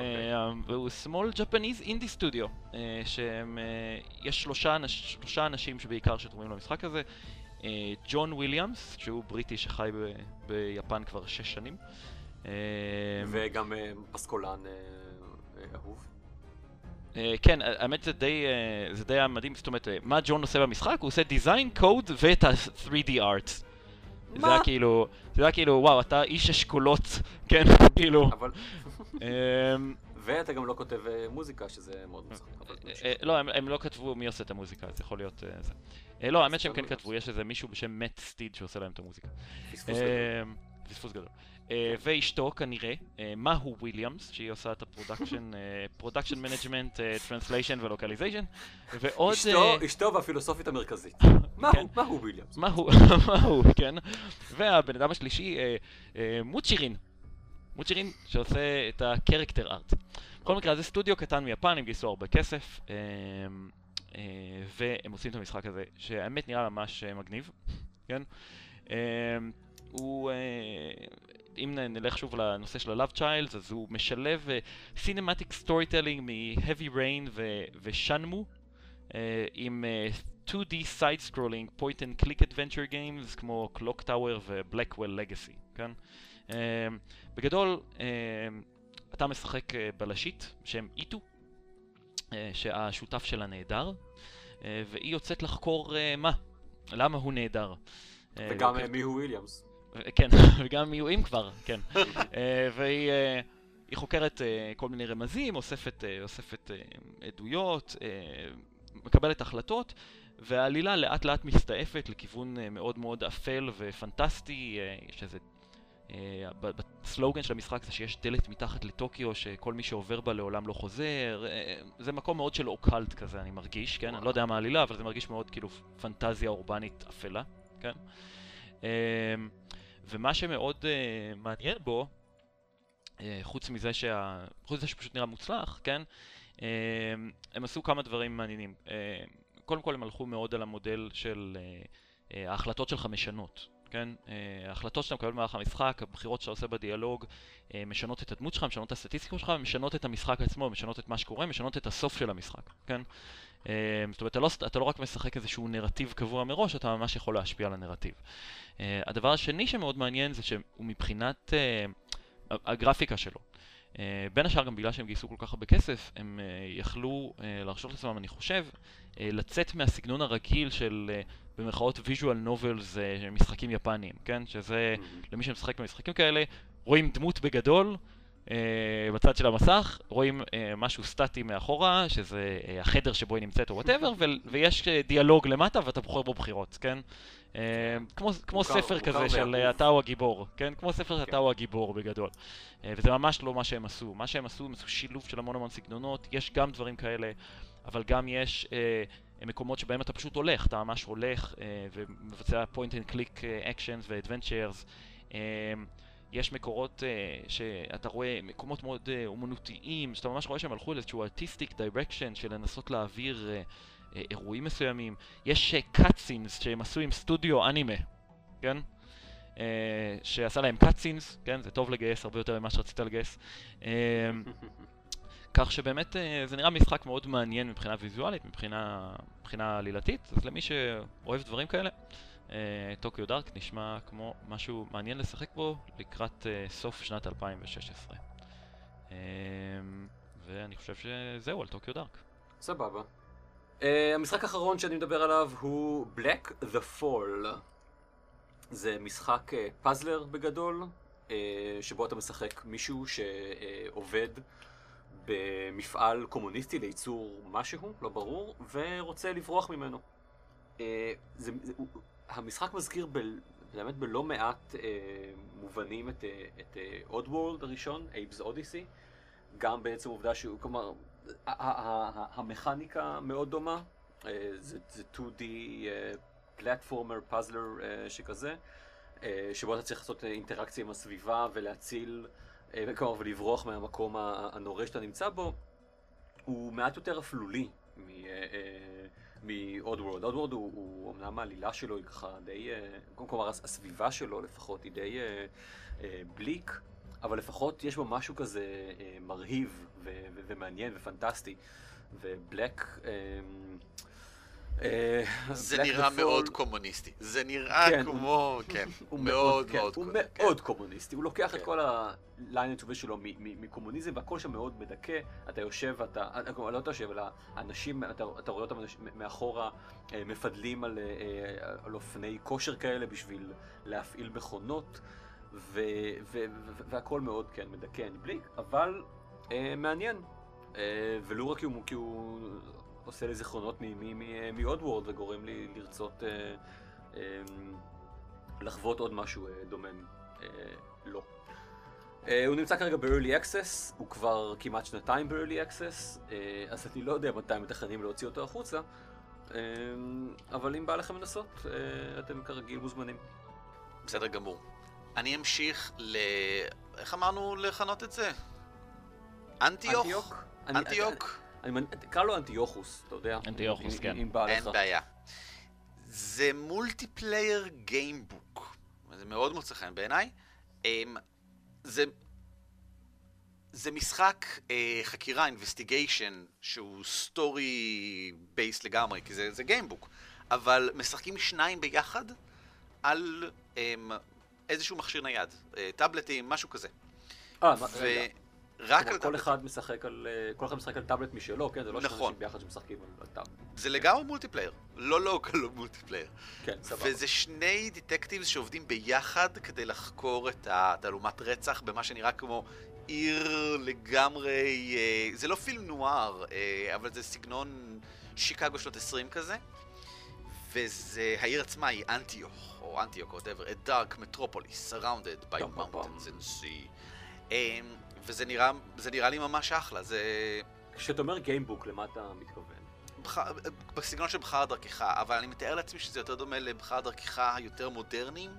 אוקיי. אה, והוא small Japanese indie studio, אה, שהם, אה, יש שלושה, אנש, שלושה אנשים שבעיקר שתורמים למשחק הזה, ג'ון וויליאמס, שהוא בריטי שחי ב, ביפן כבר שש שנים. וגם פסקולן אה, אה, אהוב. אה, כן, האמת זה די, זה די היה מדהים, זאת אומרת, מה ג'ון עושה במשחק? הוא עושה דיזיין, קוד ואת ה-3D art. זה מה? היה כאילו, זה היה כאילו, וואו, אתה איש אשכולות, כן, כאילו. אבל... אמ, ואתה גם לא כותב אה, מוזיקה, שזה מאוד. אבל תמשיך. אה, לא, הם, לא כתבו מי עושה את המוזיקה, אז יכול להיות אה, זה. אה, לא, האמת שהם כן. כתבו, יש איזה מישהו בשם מאט סטיד שעושה להם את המוזיקה. פספוס גדול. אה, גדול. אה, ואשתו כנראה, אה, מהו וויליאמס, שהיא עושה את ה production, production management, translation ו localization, ועוד... אשתו, אה, והפילוסופית המרכזית. כן. מהו, מהו וויליאמס? מהו, מהו, כן. והבן אדם השלישי, אה, אה, מוצ'ירין. מוצ'ירין שעושה את ה character art. בכל מקרה, זה סטודיו קטן מיפן, הם גייסו הרבה כסף, אה, אה, והם עושים את המשחק הזה, שהאמת נראה ממש אה, מגניב, כן? הוא... אם נלך שוב לנושא של ה-Love Childs, אז הוא משלב cinematic storytelling מ-Heavy Rain ושנמו, אה, עם אה, 2D side scrolling point and click adventure games כמו Clock Tower ו-Blackwell Legacy, כן? Uh, בגדול, uh, אתה משחק uh, בלשית בשם איטו, uh, שהשותף שלה נעדר, uh, והיא יוצאת לחקור מה, למה הוא נעדר. אה, וגם לא- אה, מיהו וויליאמס. כן, וגם מיועים כבר, כן. אה, והיא אה, היא חוקרת אה, כל מיני רמזים, אוספת, אה, אוספת אה, עדויות, אה, מקבלת החלטות, והעלילה לאט לאט מסתעפת לכיוון אה, מאוד מאוד אפל ופנטסטי. אה, יש איזה... אה, בסלוגן של המשחק זה שיש דלת מתחת לטוקיו שכל מי שעובר בה לעולם לא חוזר. אה, זה מקום מאוד של אוקלט כזה, אני מרגיש, כן? אני לא יודע מה העלילה, אבל זה מרגיש מאוד כאילו פנטזיה אורבנית אפלה, כן? אה, ומה שמאוד מעניין בו, חוץ מזה שה... חוץ מזה שפשוט נראה מוצלח, כן? Uh, הם עשו כמה דברים מעניינים. Uh, קודם כל הם הלכו מאוד על המודל של ההחלטות שלך משנות, כן? Uh, ההחלטות שאתה מקבל במהלך המשחק, הבחירות שאתה עושה בדיאלוג, uh, משנות את הדמות שלך, משנות את הסטטיסטיקות שלך, משנות את המשחק עצמו, משנות את מה שקורה, משנות את הסוף של המשחק, כן? Uh, זאת אומרת, אתה לא, אתה לא רק משחק איזשהו נרטיב קבוע מראש, אתה ממש יכול להשפיע על הנרטיב. הדבר השני שמאוד מעניין זה שהוא מבחינת הגרפיקה שלו. בין השאר גם בגלל שהם גייסו כל כך הרבה כסף, הם יכלו להרשות לעצמם, אני חושב, לצאת מהסגנון הרגיל של uh, במרכאות visual novels, uh, משחקים יפניים, כן? שזה, למי שמשחק במשחקים כאלה, רואים דמות בגדול, uh, בצד של המסך, רואים משהו סטטי מאחורה, שזה uh, החדר שבו היא נמצאת או whatever, ויש דיאלוג למטה ואתה בוחר בו בחירות, כן? Uh, כמו, כמו מוכר- ספר מוכר כזה של אתה הוא הגיבור, כן? כמו ספר כן. אתה הוא הגיבור בגדול. Uh, וזה ממש לא מה שהם עשו. מה שהם עשו, הם עשו שילוב של המון המון סגנונות, יש גם דברים כאלה, אבל גם יש uh, מקומות שבהם אתה פשוט הולך, אתה ממש הולך ומבצע point and click uh, actions ו-adventures. Uh, יש מקורות uh, שאתה רואה, מקומות מאוד uh, אומנותיים, שאתה ממש רואה שהם הלכו לאיזשהו artistic direction של לנסות להעביר uh, אירועים מסוימים. יש uh, cutscenes שהם עשו עם סטודיו אנימה, כן? Uh, שעשה להם cutscenes, כן? זה טוב לגייס הרבה יותר ממה שרצית לגייס. Uh, כך שבאמת אה, זה נראה משחק מאוד מעניין מבחינה ויזואלית, מבחינה, מבחינה עלילתית, אז למי שאוהב דברים כאלה, אה, טוקיו דארק נשמע כמו משהו מעניין לשחק בו לקראת אה, סוף שנת 2016. אה, ואני חושב שזהו על טוקיו דארק. סבבה. Uh, המשחק האחרון שאני מדבר עליו הוא Black the Fall. זה משחק פאזלר בגדול, uh, שבו אתה משחק מישהו שעובד במפעל קומוניסטי לייצור משהו, לא ברור, ורוצה לברוח ממנו. זה, זה, המשחק מזכיר ב, באמת בלא מעט מובנים את, את Oddworld הראשון, Abe's Odyssey. גם בעצם עובדה שהוא, כלומר, המכניקה מאוד דומה, אה, זה, זה 2D פלטפורמר, פאזלר שכזה, אה, שבו אתה צריך לעשות אינטראקציה עם הסביבה ולהציל, אה, כלומר, ולברוח מהמקום הנורא שאתה נמצא בו, הוא מעט יותר אפלולי מ-Oddworld. Oddworld הוא, הוא, אמנם העלילה שלו היא ככה די, כלומר הס- הסביבה שלו לפחות היא די בליק, אבל לפחות יש בו משהו כזה אה, מרהיב ו- ו- ומעניין ופנטסטי. ובלק... אה, אה, זה נראה מאוד קומוניסטי. זה נראה כן, כמו, כן, הוא מאוד כן, מאוד הוא קומוניסטי. כן. מאוד קומוניסטי, הוא לוקח את כן. כל הליין הטובי שלו מקומוניזם והכל שם מאוד מדכא, אתה יושב ואתה, אה, לא אתה יושב, אלא אנשים, אתה, אתה רואה אותם אנשים מאחורה מפדלים על, על אופני כושר כאלה בשביל להפעיל מכונות, ו, ו, ו, והכל מאוד, כן, מדכא, בלי, אבל אה, מעניין. אה, ולו רק כי הוא, כי הוא עושה לי זיכרונות מעוד וורד וגורם לי לרצות אה, אה, לחוות עוד משהו אה, דומם. אה, לא. אה, הוא נמצא כרגע ב-early access, הוא כבר כמעט שנתיים ב-early access, אה, אז אני לא יודע מתי מתכננים להוציא אותו החוצה, אה, אבל אם בא לכם לנסות, אה, אתם כרגיל מוזמנים. בסדר גמור. אני אמשיך ל... איך אמרנו לכנות את זה? אנטיוך? אנטיוק? אנטיוק? תקרא לו אנטיוכוס, אתה יודע. אנטיוכוס, כן. אין. בעיה. זה multiplayer gamebook. זה מאוד מוצא חן בעיניי. אמ, זה... זה משחק אה, חקירה, investigation, שהוא story based לגמרי, כי זה, זה gamebook. אבל משחקים שניים ביחד על אמ, איזשהו מכשיר נייד. אה, טאבלטים, משהו כזה. אה. ורק כלומר, על כל. אחד משחק על אה, כל אחד משחק על טאבלט משלו, כן? זה לא נכון. שאנשים ביחד שמשחקים על- טאבלט. זה לגמרי multiplayer. לא local, לא multiplayer. כן, סבבה. וזה שני detectives שעובדים ביחד כדי לחקור את התעלומת רצח במה שנראה כמו עיר לגמרי... אה, זה לא film noir, אה, אבל זה סגנון שיקגו שנות 20 כזה. וזה, העיר עצמה היא אנטיוך, או אנטיוק, או whatever, a dark metropolis surrounded by mountains and sea. אה, וזה נראה, זה נראה לי ממש אחלה, זה... כשאתה אומר גיימבוק, למה אתה מתכוון? בח- בסגנון של בחר דרכך, אבל אני מתאר לעצמי שזה יותר דומה לבחר דרכך היותר מודרניים.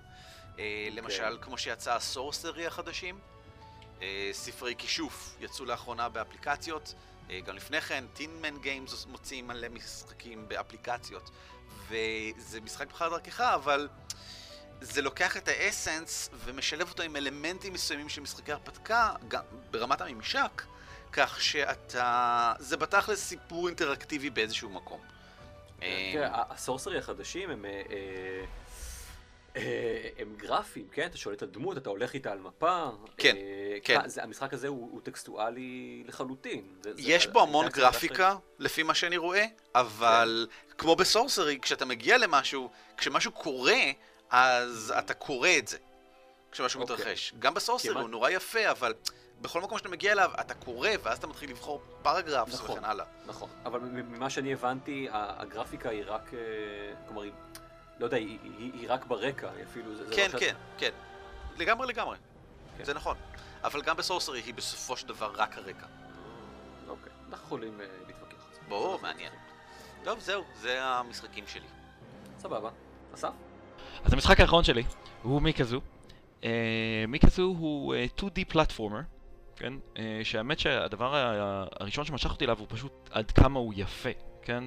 אה, למשל, כמו שיצא הסורסרי החדשים. אה, ספרי כישוף יצאו לאחרונה באפליקציות. אה, גם לפני כן, טינמן גיימס מוציאים מלא משחקים באפליקציות. וזה משחק בחר דרכך, אבל זה לוקח את האסנס ומשלב אותו עם אלמנטים מסוימים של משחקי הרפתקה, גם ברמת הממשק. כך שאתה... זה בתכלס סיפור אינטראקטיבי באיזשהו מקום. אה, תראה, הסורסרי החדשים הם... אה, הם גרפיים, כן? אתה שולט על דמות, אתה הולך איתה על מפה. כן, אה, כן. המשחק הזה הוא טקסטואלי לחלוטין. יש בו המון גרפיקה, לפי מה שאני רואה, אבל כמו בסורסרי, כשאתה מגיע למשהו, כשמשהו קורה, אז אתה קורא את זה. כשמשהו אוקיי. מתרחש. גם בסורסרי הוא נורא יפה, אבל בכל מקום שאתה מגיע אליו, אתה קורא, ואז אתה מתחיל לבחור פרגרפס נכון. וכן הלאה. נכון, אבל ממה שאני הבנתי, הגרפיקה היא רק, אה, כלומר, לא יודע, היא, היא, היא רק ברקע, היא אפילו, זה, זה כן, לא שאת- כן, כן. לגמרי לגמרי. כן. זה נכון. אבל גם בסורסרי היא בסופו של דבר רק הרקע. אוקיי, אנחנו יכולים אה, להתווכח על זה. ברור, מעניין. טוב, זהו, זה המשחקים שלי. סבבה. אסף? אז המשחק האחרון שלי הוא מיקזו. אה, מיקזו הוא אה, 2D פלטפורמר, כן? אה, שהאמת שהדבר הראשון שמשך אותי אליו הוא פשוט עד כמה הוא יפה, כן?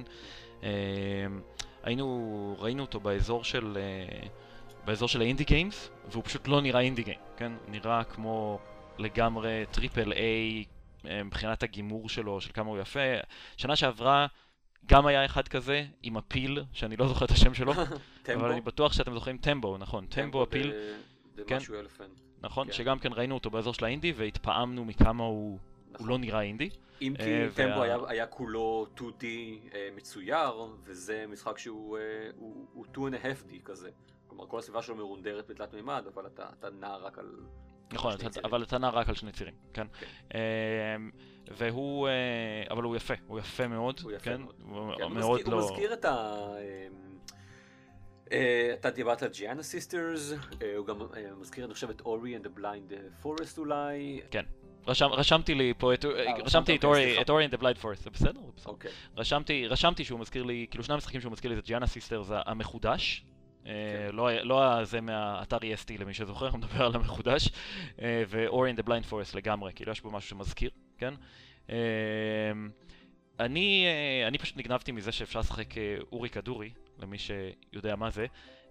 אה, היינו, ראינו אותו באזור של, אה, באזור של האינדי גיימס, והוא פשוט לא נראה אינדי גיים, כן? הוא נראה כמו לגמרי triple A אה, מבחינת הגימור שלו, של כמה הוא יפה. שנה שעברה גם היה אחד כזה, עם הפיל, שאני לא זוכר את השם שלו. אבל אני בטוח שאתם זוכרים טמבו, נכון, טמבו הפיל, זה כן. נכון, כן. שגם כן ראינו אותו באזור של האינדי והתפעמנו מכמה הוא הוא נכון. לא נראה אינדי. אם כי אה, טמבו וה- היה, היה כולו 2D אה, מצויר, וזה משחק שהוא אה, הוא, הוא 2 and a half D כזה. כלומר, כל הסביבה שלו מרונדרת בתלת מימד, אבל אתה, אתה נע רק על... נכון, אתה-. אבל אתה נע רק על שני צירים, כן. כן. אמ, והוא, אה, אבל הוא יפה, הוא יפה מאוד, הוא יפה כן. מאוד. הוא כן, הוא מאוד מזכיר, לא... הוא מזכיר את ה... אה, אתה דיברת על ג'יאנה סיסטרס, הוא גם אה, מזכיר, אני חושב, את Ori and the blind אה, forest אולי. רשם- רשמתי לי פה, את- רשמת רשמתי את אותי, אורי. את אורי and the Blind Forest, זה בסדר? זה בסדר. אוקיי. רשמתי, רשמתי שהוא מזכיר לי, כאילו שני המשחקים שהוא מזכיר לי זה ג'יאנה סיסטרס המחודש. אה, כן. לא, לא זה מהאתר EST למי שזוכר, אני מדבר על המחודש. אה, ו-Ori in the Blind Forest לגמרי, כאילו יש בו משהו שמזכיר, כן? אה, אני, אה, אני פשוט נגנבתי מזה שאפשר לשחק אה, אורי כדורי, למי שיודע מה זה,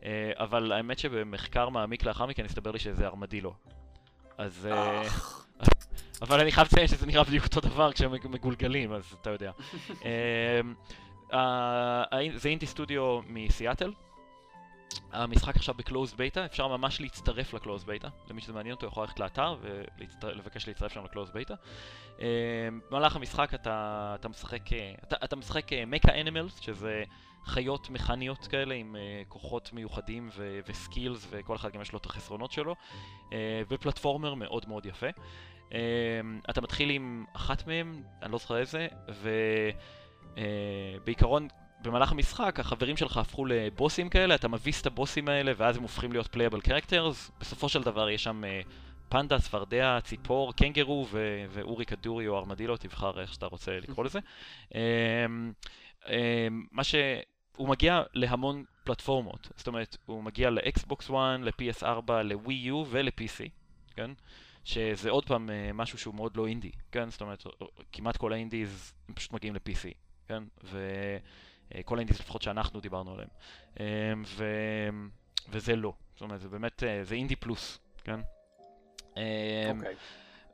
אה, אבל האמת שבמחקר מעמיק לאחר מכן הסתבר לי שזה ארמדילו. אז... אה, אבל אני חייב לציין שזה נראה בדיוק אותו דבר כשהם מגולגלים, אז אתה יודע. אמ, זה indie studio מסיאטל. המשחק עכשיו ב closed beta, אפשר ממש להצטרף ל closed beta. למי שזה מעניין אותו יכול ללכת לאתר ולבקש להצטרף שם ל closed beta. אמ, במהלך המשחק אתה, אתה משחק, אה, אתה, אתה משחק mecha animals, שזה חיות מכניות כאלה עם אה, כוחות מיוחדים ו skills, וכל אחד גם יש לו את החסרונות שלו, אה, ו platformer מאוד מאוד יפה. אמ, אתה מתחיל עם אחת מהם, אני לא זוכר איזה, ובעיקרון במהלך המשחק החברים שלך הפכו לבוסים כאלה, אתה מביס את הבוסים האלה ואז הם הופכים להיות playable characters. בסופו של דבר יש שם uh, פנדה, צפרדע, ציפור, קנגרו ו- וארמדיל כדורי או ארמדילו, תבחר איך שאתה רוצה לקרוא לזה. Um, um, מה ש... הוא מגיע להמון פלטפורמות, זאת אומרת, הוא מגיע ל Xbox One, ל-PS4, ל-Wii U ול-PC, כן? שזה עוד פעם uh, משהו שהוא מאוד לא אינדי, כן? זאת אומרת, כמעט כל האינדיז הם פשוט מגיעים ל-PC, כן? ו- אה, כל האינדיס לפחות שאנחנו דיברנו עליהם. אה, ו... וזה לא. זאת אומרת, זה באמת, אה, זה אינדי פלוס, כן? אוקיי.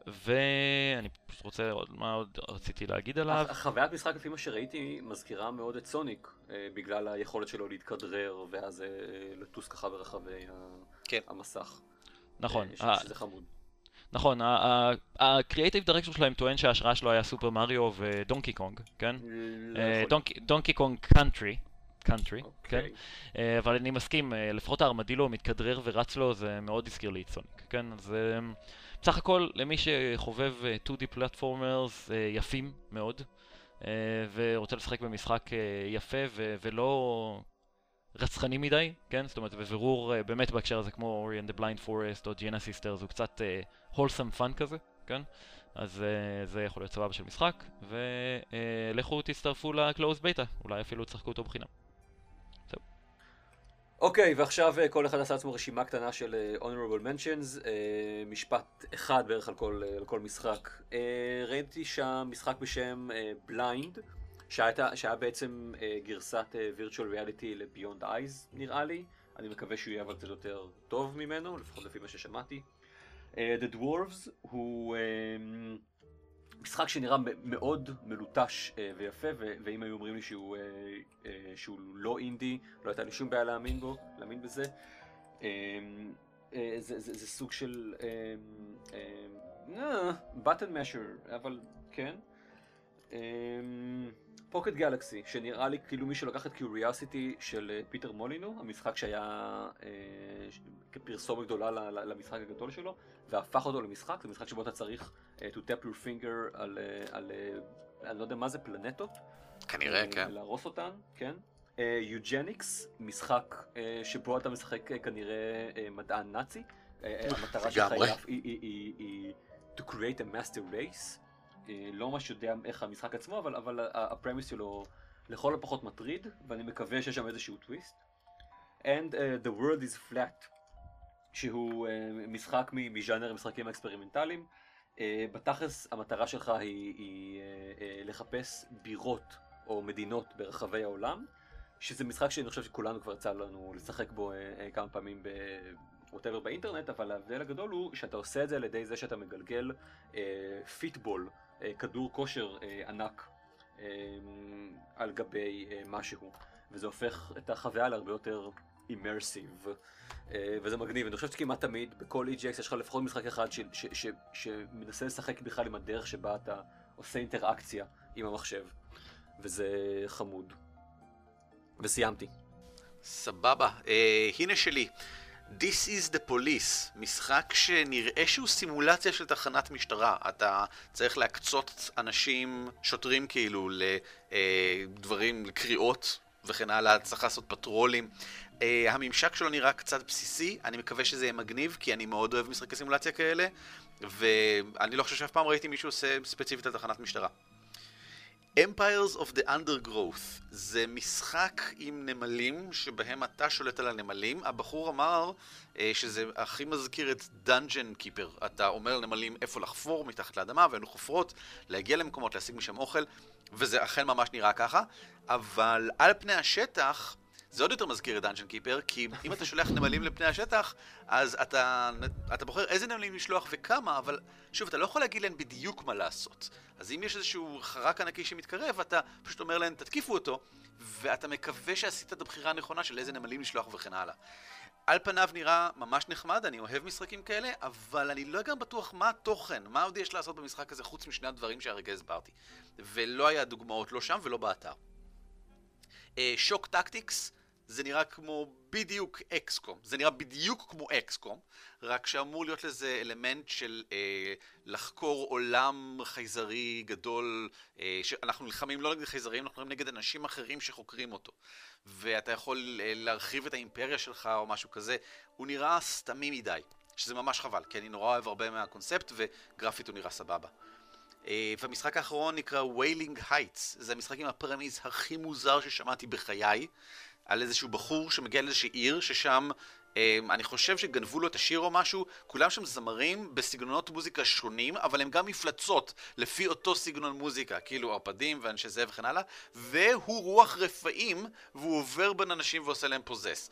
ואני פשוט רוצה, מה עוד רציתי להגיד עליו? החוויית משחק לפי מה שראיתי מזכירה מאוד את סוניק, בגלל היכולת שלו להתכדרר ואז לטוס ככה ברחבי כן. המסך. נכון. שזה חמוד. נכון, ה creative director שלהם טוען שההשראה שלו היה Super Mario ו Donkey Kong, כן? Donkey Kong Country, Country, כן? אה, אבל אני מסכים, אה, לפחות הארמדילו מתכדרר ורץ לו, זה מאוד הזכיר לי את Sonic, כן? אז אה, בסך הכל, למי שחובב 2D platformers יפים מאוד, ורוצה לשחק במשחק יפה ולא רצחני מדי, כן? זאת אומרת, בבירור, באמת בהקשר הזה, כמו Ori and the Blind Forest או Giana Sisters, הוא קצת wholesome fun כזה, כן? אז uh, זה יכול להיות סבבה של משחק, ולכו uh, תצטרפו ל closed beta, אולי אפילו תשחקו אותו בחינם. אוקיי, okay, ועכשיו uh, כל אחד עשה לעצמו רשימה קטנה של uh, honorable mentions, uh, משפט אחד בערך על כל, uh, על כל משחק. Uh, ראיתי שם משחק בשם בליינד, uh, שהיה, שהיה בעצם uh, גרסת uh, virtual reality ל-Beyond Eyes נראה לי. אני מקווה שהוא יהיה אבל קצת יותר טוב ממנו, לפחות לפי מה ששמעתי. Uh, The Dwarves הוא uh, משחק שנראה מאוד מלוטש uh, ויפה, ו- ואם היו אומרים לי שהוא, uh, uh, שהוא לא אינדי, לא הייתה לי שום בעיה להאמין בו, להאמין בזה. Uh, uh, זה, זה, זה סוג של בטן uh, משר, uh, אבל כן. Uh, פוקט גלקסי, שנראה לי כאילו מי שלקח את קיוריאסיטי של אה, פיטר מולינו, המשחק שהיה אה, כפרסומת גדולה למשחק הגדול שלו, והפך אותו למשחק, זה משחק שבו אתה צריך uh, to tap your finger על, uh, על uh, אני לא יודע מה זה, פלנטות. כנראה, uh, כן. להרוס אותן, כן. Eugenics, uh, משחק uh, שבו אתה משחק uh, כנראה uh, מדען נאצי. Uh, המטרה שלך היא, היא, היא, היא to create a master race. אה, לא ממש יודע איך המשחק עצמו, אבל, אבל ה premise שלו לכל הפחות מטריד, ואני מקווה שיש שם איזשהו טוויסט. And uh, The World is Flat, שהוא uh, משחק מז'אנר המשחקים האקספרימנטליים. Uh, בתכלס המטרה שלך היא, היא uh, uh, לחפש בירות או מדינות ברחבי העולם, שזה משחק שאני חושב שכולנו כבר יצא לנו לשחק בו uh, uh, כמה פעמים ב... whatever באינטרנט, אבל ההבדל הגדול הוא שאתה עושה את זה על ידי זה שאתה מגלגל fitball אה, כדור כושר אה, ענק אה, על גבי משהו, וזה הופך את החוויה להרבה יותר immersive, וזה מגניב. אני חושב שכמעט תמיד בכל EGX יש לך לפחות משחק אחד שמנסה לשחק בכלל עם הדרך שבה אתה עושה אינטראקציה עם המחשב, וזה חמוד. וסיימתי. סבבה, אה, הנה שלי. This is the Police, משחק שנראה שהוא סימולציה של תחנת משטרה. אתה צריך להקצות אנשים, שוטרים כאילו, לדברים, לקריאות וכן הלאה, צריך לעשות פטרולים. Uh, הממשק שלו נראה קצת בסיסי, אני מקווה שזה יהיה מגניב, כי אני מאוד אוהב משחקי סימולציה כאלה, ואני לא חושב שאף פעם ראיתי מישהו עושה ספציפית על תחנת משטרה. Empires of the Undergrowth זה משחק עם נמלים שבהם אתה שולט על הנמלים. הבחור אמר אה, שזה הכי מזכיר את Dungeon Keeper. אתה אומר לנמלים איפה לחפור מתחת לאדמה, והיינו חופרות, להגיע למקומות, להשיג משם אוכל, וזה אכן ממש נראה ככה. אבל על פני השטח, זה עוד יותר מזכיר את דאנג'ן קיפר, כי אם אתה שולח נמלים לפני השטח, אז אתה, אתה בוחר איזה נמלים לשלוח וכמה, אבל שוב, אתה לא יכול להגיד להם בדיוק מה לעשות. אז אם יש איזשהו חרק ענקי שמתקרב, אתה פשוט אומר להם, תתקיפו אותו, ואתה מקווה שעשית את הבחירה הנכונה של איזה נמלים לשלוח וכן הלאה. על פניו נראה ממש נחמד, אני אוהב משחקים כאלה, אבל אני לא גם בטוח מה התוכן, מה עוד יש לעשות במשחק הזה חוץ משני הדברים שהרגע הסברתי. ולא היה דוגמאות לא שם ולא באתר. Shock uh, Tactics זה נראה כמו בדיוק XCOM. זה נראה בדיוק כמו XCOM, רק שאמור להיות לזה אלמנט של אה, לחקור עולם חייזרי גדול, אה, שאנחנו נלחמים לא נגד חייזרים, אנחנו נלחמים נגד אנשים אחרים שחוקרים אותו. ואתה יכול אה, להרחיב את האימפריה שלך או משהו כזה. הוא נראה סתמי מדי, שזה ממש חבל, כי אני נורא אוהב הרבה מהקונספט, וגרפית הוא נראה סבבה. אה, והמשחק האחרון נקרא Wailing Heights, זה המשחק עם ה premise הכי מוזר ששמעתי בחיי, על איזשהו בחור שמגיע לאיזושהי עיר ששם Um, אני חושב שגנבו לו את השיר או משהו, כולם שם זמרים בסגנונות מוזיקה שונים, אבל הם גם מפלצות לפי אותו סגנון מוזיקה, כאילו ערפדים ואנשי זאב וכן הלאה, והוא רוח רפאים, והוא עובר בין אנשים ועושה להם פוזס.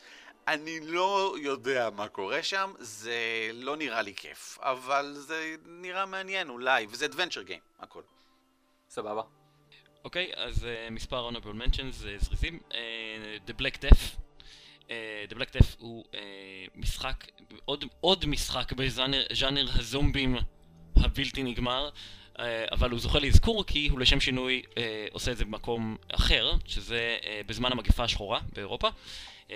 אני לא יודע מה קורה שם, זה לא נראה לי כיף, אבל זה נראה מעניין אולי, וזה adventure game, הכל. סבבה. אוקיי, אז uh, מספר honorable mentions uh, זריזים. Uh, The Black Death. The Black Death הוא uh, משחק, עוד, עוד משחק בז'אנר הזומבים הבלתי נגמר, uh, אבל הוא זוכה לאזכור כי הוא לשם שינוי uh, עושה את זה במקום אחר, שזה uh, בזמן המגפה השחורה באירופה. Uh,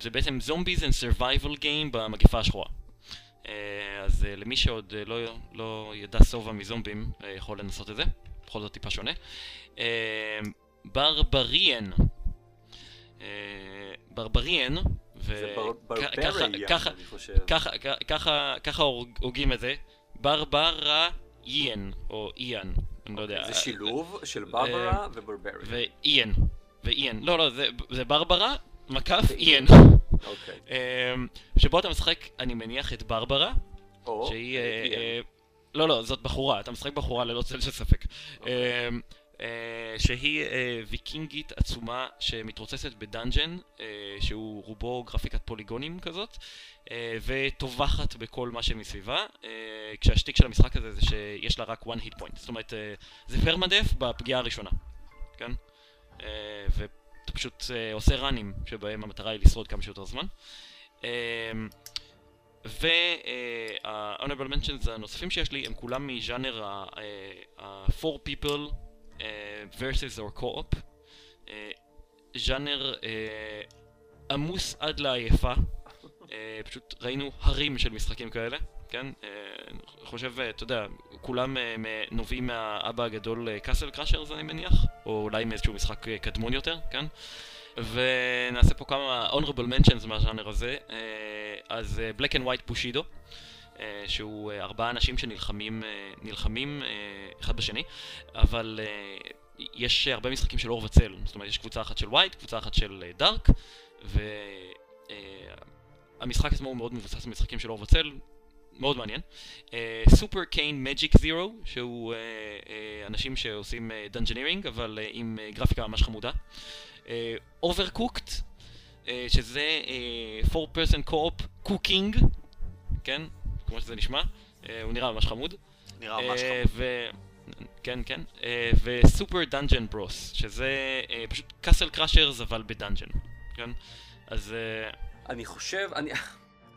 זה בעצם Zombies and Survival Game במגפה השחורה. Uh, אז uh, למי שעוד uh, לא, לא ידע שובע מזומבים, יכול לנסות את זה, בכל זאת טיפה שונה. ברבריאן. ברבריאן. זה ברבריאן, אני חושב. ככה הוגים את זה. ברבריאן, או איאן, אני לא יודע. זה שילוב של ברברה וברבריאן. ואיאן. ואיאן. לא, לא, זה ברברה, מקף איאן. אוקיי. שבו אתה משחק, אני מניח, את ברברה. שהיא... לא, לא, זאת בחורה, אתה משחק בחורה ללא צל של ספק. שהיא ויקינגית עצומה שמתרוצצת בדאנג'ן, שהוא רובו גרפיקת פוליגונים כזאת, וטובחת בכל מה שמסביבה, כשהשטיק של המשחק הזה זה שיש לה רק one hit point, זאת אומרת, זה פרמדף בפגיעה הראשונה, כן? ואתה פשוט עושה ראנים שבהם המטרה היא לשרוד כמה שיותר זמן. וה-honorable mentions הנוספים שיש לי הם כולם מז'אנר ה-4 people versus or co-op. ז'אנר עמוס עד לעייפה. פשוט ראינו הרים של משחקים כאלה, כן? אני חושב, אתה יודע, כולם נובעים מהאבא הגדול קאסל קראשרס אני מניח, או אולי מאיזשהו משחק קדמון יותר, כן? ונעשה פה כמה honorable mentions מהז'אנר הזה. אז Black and White Bushido, שהוא ארבעה אנשים שנלחמים נלחמים אחד בשני, אבל יש הרבה משחקים של אור וצל, זאת אומרת יש קבוצה אחת של White, קבוצה אחת של דארק, והמשחק עצמו הוא מאוד מבוסס על משחקים של אור וצל, מאוד מעניין. Super Cane Magic Zero, שהוא אנשים שעושים dungeoneering, אבל עם גרפיקה ממש חמודה. Overcooked, שזה 4-person co-op cooking, כן, כמו שזה נשמע, הוא נראה ממש חמוד. נראה ממש חמוד. כן, כן, ו Super Dungeon Bros, שזה פשוט Castle Crashers אבל ב dungeon, כן? אז... אני חושב, אני...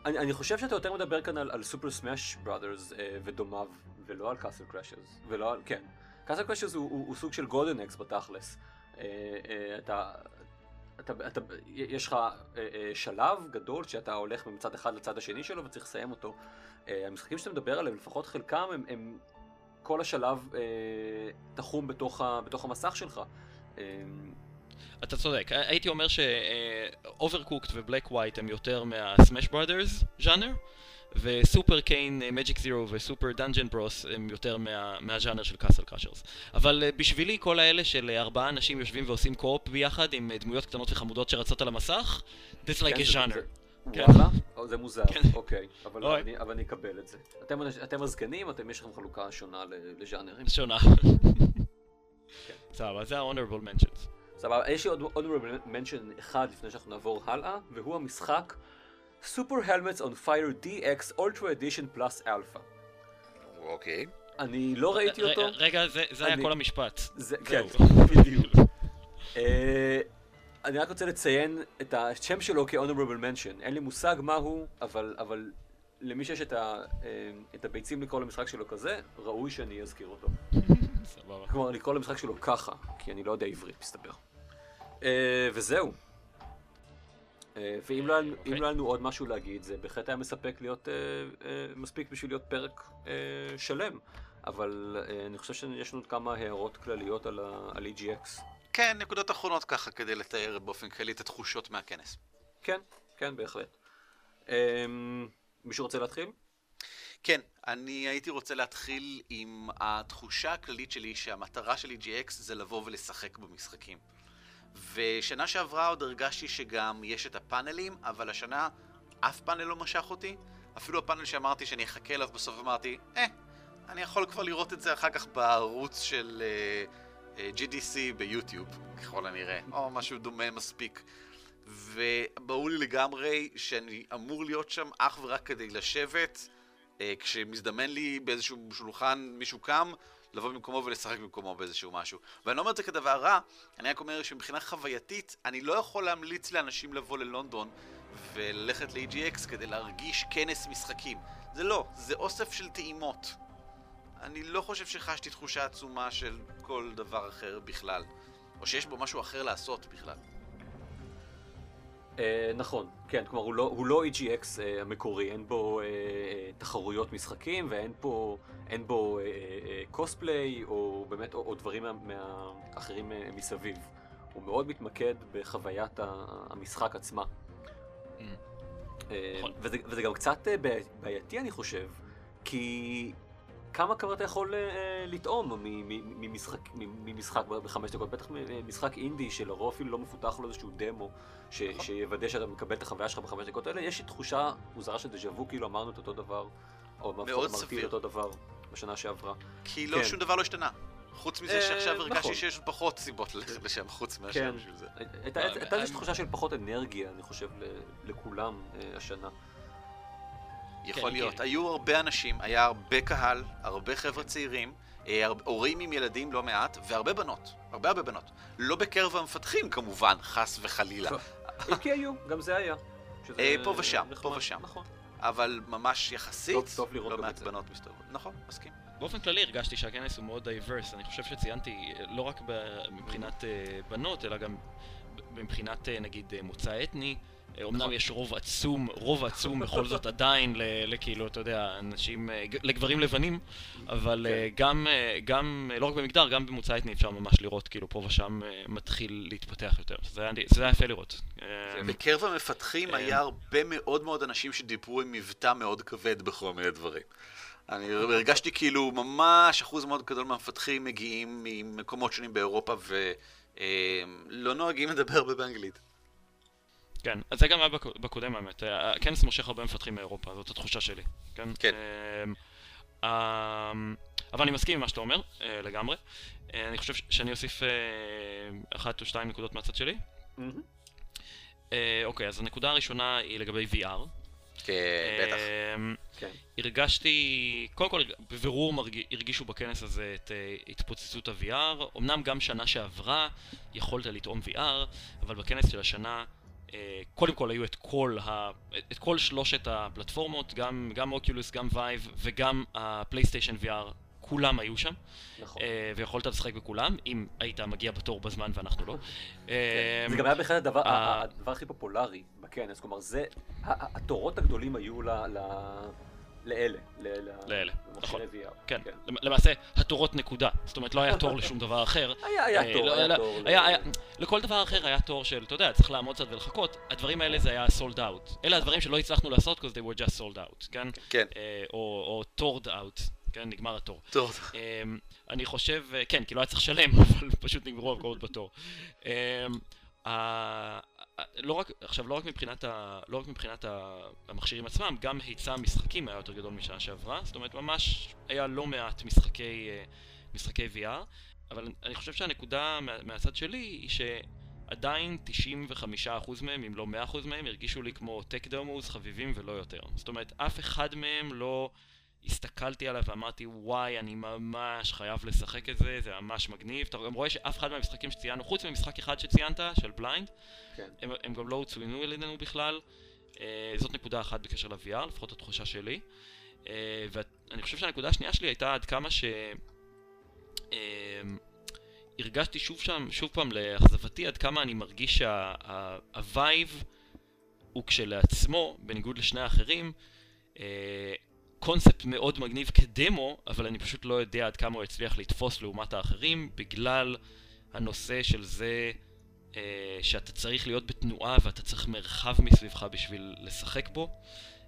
אני, אני חושב שאתה יותר מדבר כאן על, על Super Smash Brothers ודומיו, ולא על Castle Crashers, ולא על, כן. Castle Crashers הוא, הוא, הוא סוג של Golden Axe בתכלס. אה, אה, אתה, אתה, אתה, יש לך אה, שלב גדול שאתה הולך מצד אחד לצד השני שלו וצריך לסיים אותו. המשחקים שאתה מדבר עליהם, לפחות חלקם, הם, הם כל השלב תחום בתוך, ה, בתוך המסך שלך. אתה צודק, הייתי אומר ש-Overcooked ו-Black White הם יותר מה-Smash Brothers ז'אנר, ו Super Cane, Magic Zero ו Super Dungeon Bros הם יותר מה, מהז'אנר של Castle Crashers. אבל uh, בשבילי כל האלה של uh, ארבעה אנשים יושבים ועושים co-op ביחד עם uh, דמויות קטנות וחמודות שרצות על המסך, that's like כן, a genre. זה- כן. וואלה? זה מוזר, כן. אוקיי. אבל. אני- אבל אני אקבל את זה. אתם- אתם הזקנים, אתם יש לכם חלוקה שונה לז'אנרים. שונה. סבבה, זה ה-honorable mentions. סבבה, יש לי עוד עוד mention אחד לפני שאנחנו נעבור הלאה, והוא המשחק Super Helmets on Fire DX Ultra Edition Plus Alpha. אוקיי. אני לא ראיתי אותו. רגע, זה היה כל המשפט. כן, בדיוק. אה, אני רק רוצה לציין את השם שלו כ-honorable mention. אין לי מושג מה הוא, אבל, אבל למי שיש את, ה, אה, את הביצים לקרוא למשחק שלו כזה, ראוי שאני אזכיר אותו. סבבה. כלומר, לקרוא למשחק שלו ככה, כי אני לא יודע עברית, מסתבר. אה, וזהו. אה, ואם לא, היה- אם אוקיי. לא לנו עוד משהו להגיד, זה בהחלט היה מספק להיות, אה, אה, מספיק בשביל להיות פרק אה, שלם. אבל אה, אני חושב שיש לנו עוד כמה הערות כלליות על, ה, על EGX. כן, נקודות אחרונות ככה כדי לתאר באופן כללי את התחושות מהכנס. כן, כן, בהחלט. אה, מישהו רוצה להתחיל? כן, אני הייתי רוצה להתחיל עם התחושה הכללית שלי שהמטרה של EGX זה לבוא ולשחק במשחקים. ושנה שעברה עוד הרגשתי שגם יש את הפאנלים, אבל השנה אף פאנל לא משך אותי. אפילו הפאנל שאמרתי שאני אחכה אליו בסוף אמרתי, אה, אני יכול כבר לראות את זה אחר כך בערוץ של uh, uh, GDC ביוטיוב, ככל הנראה, או משהו דומה מספיק. וברור לי לגמרי שאני אמור להיות שם אך ורק כדי לשבת, אה, כשמזדמן לי באיזשהו שולחן מישהו קם, לבוא במקומו ולשחק במקומו באיזשהו משהו. ואני לא אומר את זה כדבר רע, אני רק אומר שמבחינה חווייתית, אני לא יכול להמליץ לאנשים לבוא ללונדון וללכת ל-EGX כדי להרגיש כנס משחקים. זה לא, זה אוסף של טעימות. אני לא חושב שחשתי תחושה עצומה של כל דבר אחר בכלל. או שיש בו משהו אחר לעשות בכלל. אה, נכון, כן, כלומר הוא לא, הוא לא EGX אה, המקורי, אין בו אה, תחרויות משחקים ואין פה, אין בו אה, אה, קוספליי או באמת, או, או דברים מהאחרים אה, מסביב. הוא מאוד מתמקד בחוויית המשחק עצמה. Mm. אה, נכון. וזה, וזה גם קצת בעי- בעייתי אני חושב, כי כמה כבר אתה יכול אה, לטעום מ- מ- ממשחק, בחמש דקות, בטח ממשחק אינדי שלרוב אפילו לא מפותח לו איזשהו דמו, ש, נכון. שיוודא שאתה מקבל את החוויה שלך בחמש דקות האלה, יש לי תחושה מוזרה של דז'ה וו, כאילו אמרנו את אותו דבר, או אמרתי. את אותו דבר בשנה שעברה. כי לא, כן. שום דבר לא השתנה. חוץ מזה אה, שעכשיו הרגשתי נכון. שיש פחות סיבות ללכת לשם חוץ מאשר כן. בשביל זה. הייתה אה, אה, תחושה של פחות אנרגיה, אני חושב, לכולם אה, השנה. יכול כן, להיות. כן. היו הרבה אנשים, היה הרבה קהל, הרבה חבר'ה צעירים, אה, הורים עם ילדים לא מעט, והרבה בנות. הרבה הרבה בנות. לא בקרב המפתחים כמובן, חס וחלילה. אם כי היו, גם זה היה. שזה אה, פה ושם, נחמד, פה ושם. נכון. אבל ממש יחסית, טוב- טוב לא מעט. בנות מסתובבות. נכון, מסכים. באופן כללי הרגשתי שהכנס הוא מאוד diverse, אני חושב שציינתי אה, לא רק מבחינת בנות, אלא גם מבחינת נגיד מוצא אתני. אה, נכון. אמנם יש רוב עצום, רוב עצום בכל זאת עדיין לכאילו, אתה יודע, אנשים, אה, לגברים לבנים, אבל כן. אה, גם, גם, לא רק במגדר, גם במוצא אתני אפשר ממש לראות, כאילו פה ושם מתחיל להתפתח יותר. זה היה זה היה יפה לראות. בקרב המפתחים. היה הרבה מאוד מאוד אנשים שדיברו עם מבטא מאוד כבד בכל מיני דברים. אני הרגשתי כאילו ממש אחוז מאוד גדול מהמפתחים מגיעים ממקומות שונים באירופה ולא נוהגים לדבר הרבה באנגלית. כן, אז זה גם היה בק- בקודם האמת. הכנס מושך הרבה מפתחים מאירופה, זאת התחושה שלי. כן. כן. אמ, אמ, אבל אני מסכים עם מה שאתה אומר, אה, לגמרי. אה, אני חושב שאני אוסיף אה, אחת או שתיים נקודות מהצד שלי. אה, אוקיי, אז הנקודה הראשונה היא לגבי VR. כן, בטח. אמ, כן. הרגשתי, קודם כל בבירור. הרגישו בכנס הזה את התפוצצות ה-VR, אמנם גם שנה שעברה יכולת לטעום VR, אבל בכנס של השנה קודם כל היו את כל, ה... את כל שלושת הפלטפורמות, גם, גם Oculus, גם Vive וגם הפלייסטיישן VR, כולם היו שם, נכון. uh, ויכולת לשחק בכולם, אם היית מגיע בתור בזמן ואנחנו לא. כן. זה גם היה בהחלט הדבר, אה, הדבר הכי פופולרי בכנס, כלומר זה, התורות הגדולים היו ל- לאלה, ל- ל- לאלה, נכון. כן, למ- למעשה התורות נקודה, זאת אומרת לא היה תור לשום דבר אחר, היה, היה אה, תור, לא, היה לא, תור. ל- היה, היה, לכל דבר אחר היה תור של, אתה יודע, צריך לעמוד קצת ולחכות, הדברים האלה זה היה sold out. אלה הדברים שלא הצלחנו לעשות, because they were just sold out, כן? כן. אה, או, או toured out, כן? נגמר התור. טוב. אה, אני חושב, אה, כן, כי לא היה צריך לשלם, אבל פשוט נגמרו המקומות בתור. אה, ה- לא רק, עכשיו, לא רק מבחינת, ה, לא רק מבחינת ה, המכשירים עצמם, גם היצע המשחקים היה יותר גדול משנה שעברה, זאת אומרת, ממש היה לא מעט משחקי, אה, משחקי VR, אבל אני חושב שהנקודה מה, מהצד שלי היא שעדיין 95% מהם, אם לא 100% מהם, הרגישו לי כמו טק דמוס חביבים ולא יותר. זאת אומרת, אף אחד מהם לא הסתכלתי עליו ואמרתי, וואי, אני ממש חייב לשחק את זה, זה ממש מגניב. אתה גם רואה שאף אחד מהמשחקים שציינו, חוץ ממשחק אחד שציינת, של בליינד, כן. הם, הם גם לא צוינו על ידינו בכלל. אה, זאת נקודה אחת בקשר ל-VR, לפחות התחושה שלי. אה, ואני חושב שהנקודה השנייה שלי הייתה עד כמה ש... אה, הרגשתי שוב שם, שוב פעם לאכזבתי, עד כמה אני מרגיש שהווייב הוא כשלעצמו, בניגוד לשני האחרים, קונספט מאוד מגניב כדמו, אבל אני פשוט לא יודע עד כמה הוא הצליח לתפוס לעומת האחרים, בגלל הנושא של זה אה, שאתה צריך להיות בתנועה ואתה צריך מרחב מסביבך בשביל לשחק בו.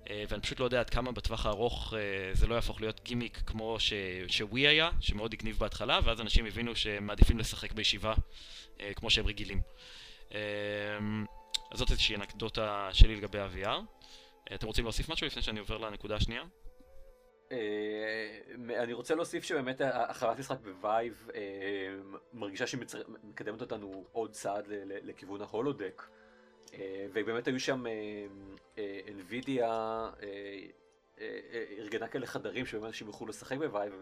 אה, ואני פשוט לא יודע עד כמה בטווח הארוך אה, זה לא יהפוך להיות גימיק כמו ש... שווי היה, שמאוד הגניב בהתחלה, ואז אנשים הבינו שהם מעדיפים לשחק בישיבה אה, כמו שהם רגילים. אה, אז זאת איזושהי אנקדוטה שלי לגבי ה-VR. אה, אתם רוצים להוסיף משהו לפני שאני עובר לנקודה השנייה? אה, אני רוצה להוסיף שבאמת החוויית משחק ב Vive אה, מרגישה שהיא מקדמת אותנו עוד צעד לכיוון ה Holodeck. אה, ובאמת היו שם NVIDIA אה, אה, אה, ארגנה כאלה חדרים שבאמת אנשים יוכלו לשחק ב Vive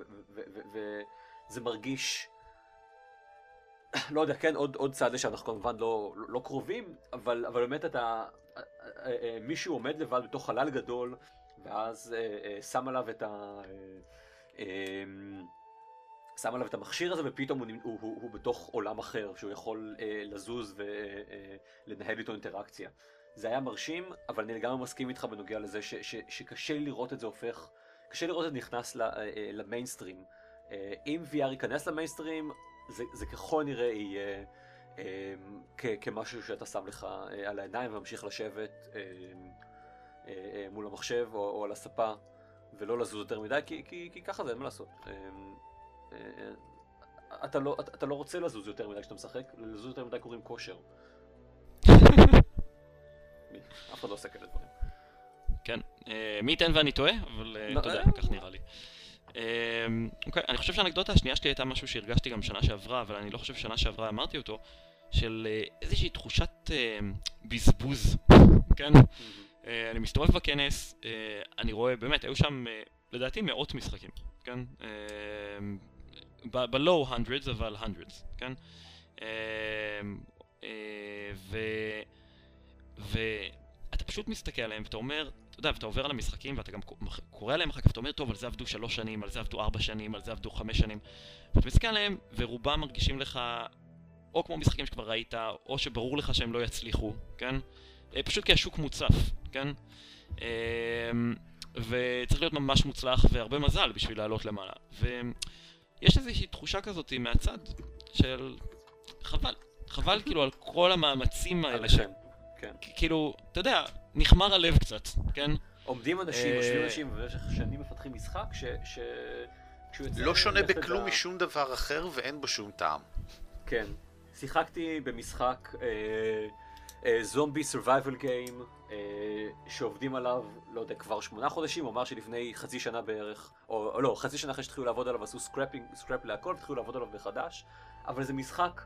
וזה מרגיש לא יודע, כן, עוד, עוד צעד שאנחנו כמובן לא, לא, קרובים, אבל, אבל באמת אתה, אה, אה, אה, מישהו עומד לבד בתוך חלל גדול, ואז אה, אה, שם עליו את ה... אה, אה, שם עליו את המכשיר הזה, ופתאום הוא, הוא, הוא, הוא בתוך עולם אחר, שהוא יכול אה, לזוז ולנהל איתו אינטראקציה. זה היה מרשים, אבל אני לגמרי מסכים איתך בנוגע לזה ש, ש, שקשה לראות את זה הופך, קשה לראות את זה נכנס ל, אה, אה, למיינסטרים. אה, אם VR ייכנס למיינסטרים, זה, זה ככל נראה יהיה אה, כ, כמשהו שאתה שם לך אה, על העיניים וממשיך לשבת אה, אה, אה, מול המחשב או, או על הספה ולא לזוז יותר מדי, כי, כי, כי ככה זה, אין מה לעשות. אה, אה, אה, אתה לא, אתה, אתה לא רוצה לזוז יותר מדי כשאתה משחק, לזוז יותר מדי קוראים כושר. אף אחד לא עושה כאלה דברים. כן. אה, מי ייתן ואני טועה, אבל אה, לא, אתה יודע, אה. כך נראה לי. אה, אוקיי, אני חושב שהאנקדוטה השנייה שלי הייתה משהו שהרגשתי גם שנה שעברה, אבל אני לא חושב ששנה שעברה אמרתי אותו, של אה, איזושהי תחושת אה, בזבוז, כן? אה, אני מסתובב בכנס, אה, אני רואה, באמת, היו שם אה, לדעתי מאות משחקים, כן? ב-low hundreds, אבל hundreds, כן? ואתה פשוט מסתכל עליהם ואתה אומר, אתה יודע, ואתה עובר על המשחקים ואתה גם קורא עליהם אחר כך ואתה אומר, טוב, על זה עבדו שלוש שנים, על זה עבדו ארבע שנים, על זה עבדו חמש שנים. ואתה מסתכל עליהם ורובם מרגישים לך או כמו משחקים שכבר ראית, או שברור לך שהם לא יצליחו, כן? אה, פשוט כי השוק מוצף, כן? אמ, וצריך להיות ממש מוצלח והרבה מזל בשביל לעלות למעלה. ויש איזושהי תחושה כזאת מהצד של חבל. חבל כאילו על כל המאמצים האלה ש... כן. כאילו, אתה יודע, נחמר הלב קצת, כן? עומדים אנשים, אה, יושבים אנשים, ובמשך שנים מפתחים משחק ש... ש... לא שונה בכלום ה- משום דבר אחר ואין בו שום טעם. כן. שיחקתי במשחק אה, אה, zombie survival game, שעובדים עליו, לא יודע, כבר שמונה חודשים, הוא אמר שלפני חצי שנה בערך, או, או לא, חצי שנה אחרי שהתחילו לעבוד עליו עשו scrapping, scrap להכל, והתחילו לעבוד עליו מחדש, אבל זה משחק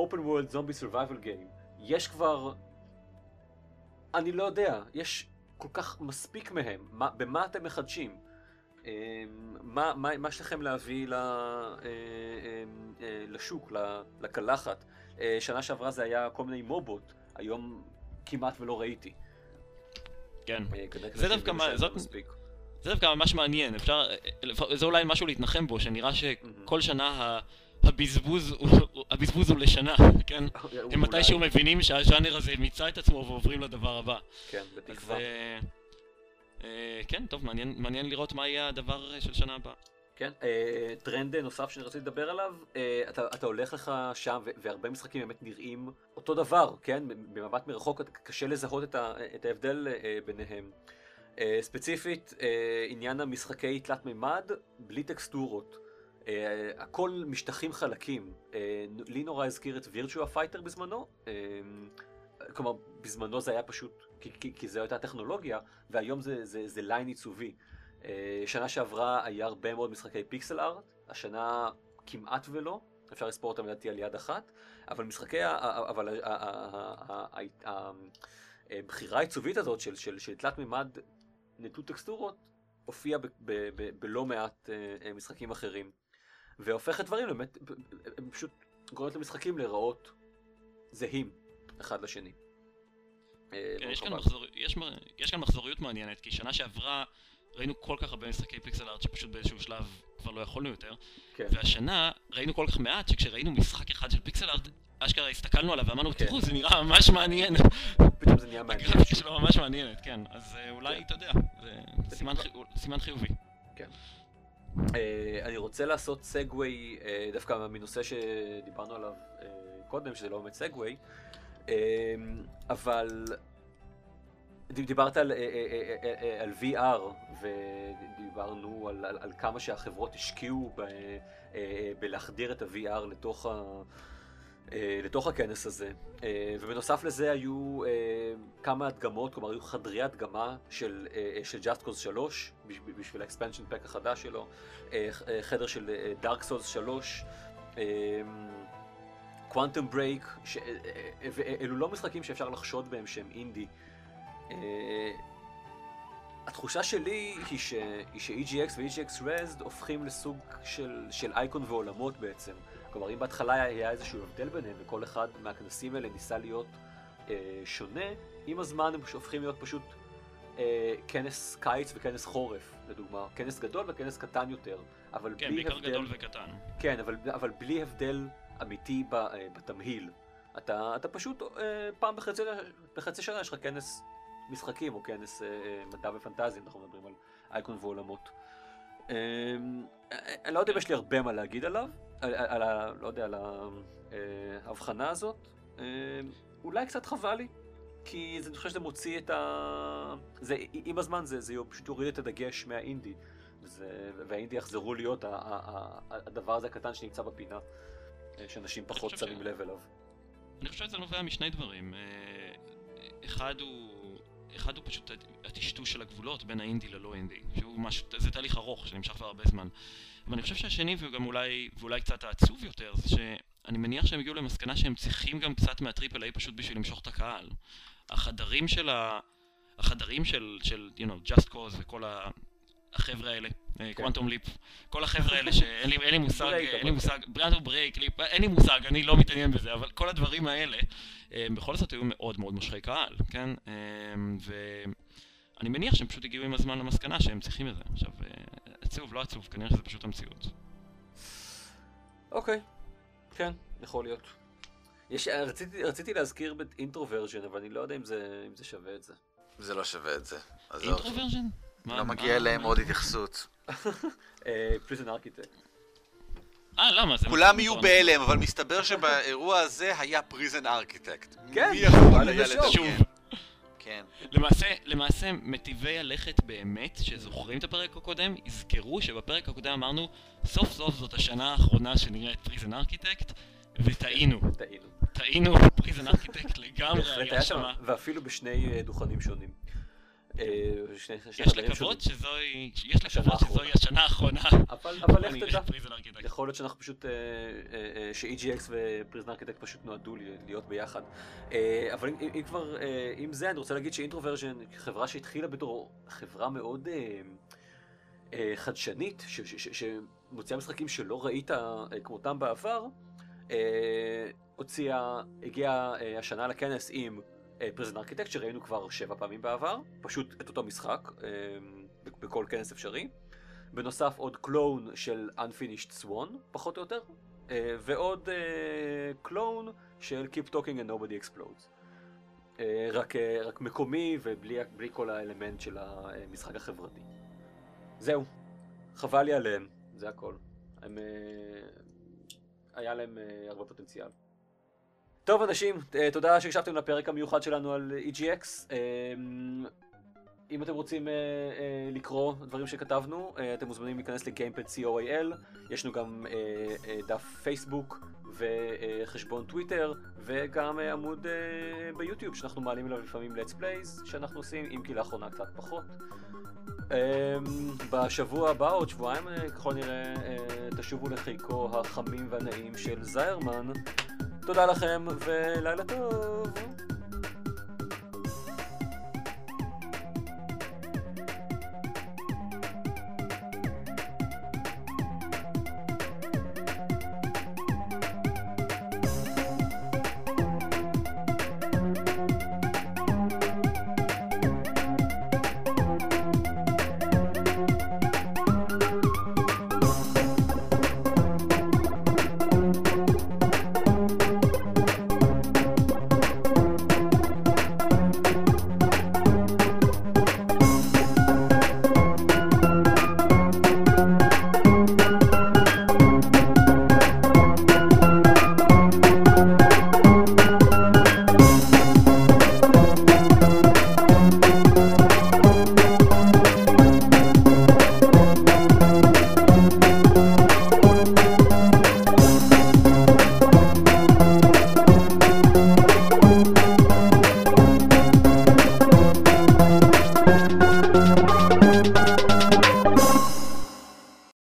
open world zombie survival game. יש כבר, אני לא יודע, יש כל כך מספיק מהם, מה, במה אתם מחדשים? אה, מה, מה, מה יש לכם להביא ל, אה, אה, לשוק, לקלחת? שנה שעברה זה היה כל מיני מובות, היום כמעט ולא ראיתי. כן. אה, זה דווקא מה- זאת-. זה דווקא ממש מעניין, אפשר, זה אולי משהו להתנחם בו, שנראה שכל שנה ה- הבזבוז הוא, הבזבוז הוא לשנה, כן? הם מתישהו מבינים שהז'אנר הזה מיצה את עצמו ועוברים לדבר הבא. כן, אז בתקווה. אה, אה, כן, טוב, מעניין, מעניין לראות מה יהיה הדבר של שנה הבאה. כן, אה, טרנד נוסף שאני רציתי לדבר עליו, אה, אתה, אתה הולך לך שם והרבה משחקים באמת נראים אותו דבר, כן? במבט מרחוק קשה לזהות את, את ההבדל אה, ביניהם. ספציפית, עניין המשחקי תלת מימד, בלי טקסטורות. אה, הכל משטחים חלקים. אה, לי נורא הזכיר את וירטואה פייטר בזמנו. אה, כלומר, בזמנו זה היה פשוט, כי, כי, כי זו הייתה טכנולוגיה, והיום זה, זה, זה ליין עיצובי. אה, שנה שעברה היה הרבה מאוד משחקי פיקסל ארט, השנה כמעט ולא, אפשר לספור אותם לדעתי על יד אחת, אבל משחקי, ה- אבל הבחירה העיצובית הזאת של, של, של תלת מימד נטות טקסטורות, ב- בלא מעט אה, אה, משחקים אחרים, והופכת דברים באמת, הם פשוט גורמת למשחקים להיראות זהים אחד לשני. אה, כן, יש כאן, חבל. מחזור, יש, יש כאן מחזוריות מעניינת, כי שנה שעברה ראינו כל כך הרבה משחקי פיקסל ארט שפשוט באיזשהו שלב כבר לא יכולנו יותר, כן. והשנה ראינו כל כך מעט שכשראינו משחק אחד של פיקסל ארט, אשכרה הסתכלנו עליו ואמרנו, כן. תראו, זה נראה ממש מעניין. פתאום זה נהיה מעניין. הגרפיקה שלו ממש מעניינת, כן. אז אה, אולי, כן. אתה יודע, זה סימן חי- סימן חיובי. אה, אני רוצה לעשות סגווי אה, דווקא מנושא שדיברנו עליו אה, קודם, שזה לא באמת סגווי, אה, אבל דיברת על, אה, אה, אה, על VR, ודיברנו על, על, על כמה שהחברות השקיעו ב, בלהחדיר את ה-VR לתוך, ה, לתוך הכנס הזה. ובנוסף לזה היו כמה הדגמות, כלומר היו חדרי הדגמה של, של Just Cause 3, בשביל, ה expansion pack החדש שלו, חדר של Dark Souls 3, קוואנטום ברייק, אלו לא משחקים שאפשר לחשוד בהם שהם אינדי. אה, התחושה שלי היא ש- היא ש-EGX ו-EGX Rezzed הופכים לסוג של, של אייקון ועולמות בעצם. כלומר, אם בהתחלה היה איזשהו הבדל ביניהם וכל אחד מהכנסים האלה ניסה להיות אה, שונה, עם הזמן הם הופכים להיות פשוט אה, כנס קיץ וכנס חורף, לדוגמה. כנס גדול וכנס קטן יותר, אבל כן, בלי בעיקר הבדל... גדול וקטן. כן, אבל, אבל בלי הבדל אמיתי ב, אה, בתמהיל. אתה, אתה פשוט, אה, פעם בחצי, בחצי שנה יש לך כנס משחקים או כנס אה, אה, מדע ופנטזיה, אנחנו מדברים על אייקון ועולמות. אה, אה, אני לא יודע אם יש לי הרבה מה להגיד עליו, על, ה- לא יודע, על ההבחנה הזאת. אולי קצת חבל לי, כי אני חושב שזה מוציא את ה... זה, עם הזמן זה, זה פשוט יוריד את הדגש מהאינדי. זה, והאינדי יחזרו להיות ה, ה, ה, הדבר הזה הקטן שנמצא בפינה, שאנשים פחות שמים ש- לב אליו. אני חושב שזה נובע משני דברים. אחד הוא... אחד הוא פשוט הטשטוש של הגבולות בין האינדי ללא אינדי, שהוא משהו, זה תהליך ארוך שנמשך כבר הרבה זמן. ואני חושב שהשני, וגם אולי, ואולי קצת העצוב יותר, זה שאני מניח שהם הגיעו למסקנה שהם צריכים גם קצת מה triple A פשוט בשביל למשוך את הקהל. החדרים של ה... החדרים של, של, you know, Just Cause וכל ה... החבר'ה האלה, קוונטום ליפ, כל החבר'ה האלה שאין לי, לי מושג, אין לי מושג, ברנדו ברייק, ליפ, אין לי מושג, אני לא מתעניין בזה, אבל כל הדברים האלה, אה, בכל זאת היו מאוד מאוד מושכי קהל, כן? אה, ואני מניח שהם פשוט הגיעו עם הזמן למסקנה שהם צריכים את זה. עכשיו, אה, עצוב, לא עצוב, כנראה שזה פשוט המציאות. אוקיי, כן, יכול להיות. יש, רציתי, רציתי להזכיר באינטרוורז'ן, אבל אני לא יודע אם זה, אם זה שווה את זה. זה לא שווה את זה. אינטרוורז'ן? לא מגיע אליהם עוד התייחסות. פריזן ארכיטקט. אה, למה? זה כולם יהיו. בהלם, אבל מסתבר שבאירוע הזה היה פריזן ארכיטקט. כן, מי יכול היה. לדמיין? כן. למעשה, למעשה, מטיבי הלכת באמת, שזוכרים את הפרק הקודם, יזכרו שבפרק הקודם אמרנו, סוף סוף זאת השנה האחרונה שנראית פריזן ארכיטקט, וטעינו. טעינו. טעינו, פריזן ארכיטקט לגמרי היה שם. ואפילו בשני אה, דוכנים שונים. אה, יש לקוות. שזוהי, יש השנה האחרונה. אבל נראה תדע. יכול להיות שאנחנו פשוט, אה, אה, ש-EGX ופריזן ארכיטקט פשוט נועדו להיות ביחד. אה, אבל אם, כבר, עם זה אני רוצה להגיד שאינטרוורז'ן, חברה שהתחילה בתור חברה מאוד חדשנית, ש- ש- ש- שמוציאה משחקים שלא ראית כמותם בעבר, אה, הוציאה, הגיעה השנה לכנס עם פריזן ארכיטקט שראינו כבר שבע פעמים בעבר, פשוט את אותו משחק אה, בכל כנס אפשרי. בנוסף עוד קלון של Unfinished Swan, פחות או יותר, אה, ועוד קלון של Keep Talking and Nobody Explodes. אה, רק, אה, רק מקומי ובלי בלי כל האלמנט של המשחק החברתי. זהו, חבל לי עליהם, זה הכל. הם, אה, היה להם אה, הרבה פוטנציאל. טוב אנשים, אה, תודה שהקשבתם לפרק המיוחד שלנו על EGX. אה, אם אתם רוצים uh, לקרוא דברים שכתבנו, אתם מוזמנים להיכנס לגיימפד co.il, יש לנו גם דף פייסבוק וחשבון טוויטר, וגם עמוד ביוטיוב שאנחנו מעלים אליו לפעמים let's plays שאנחנו עושים, אם כי לאחרונה קצת פחות. בשבוע הבא, עוד שבועיים, ככל נראה, תשובו לחיקו החמים והנעים של זיירמן. תודה לכם ולילה טוב.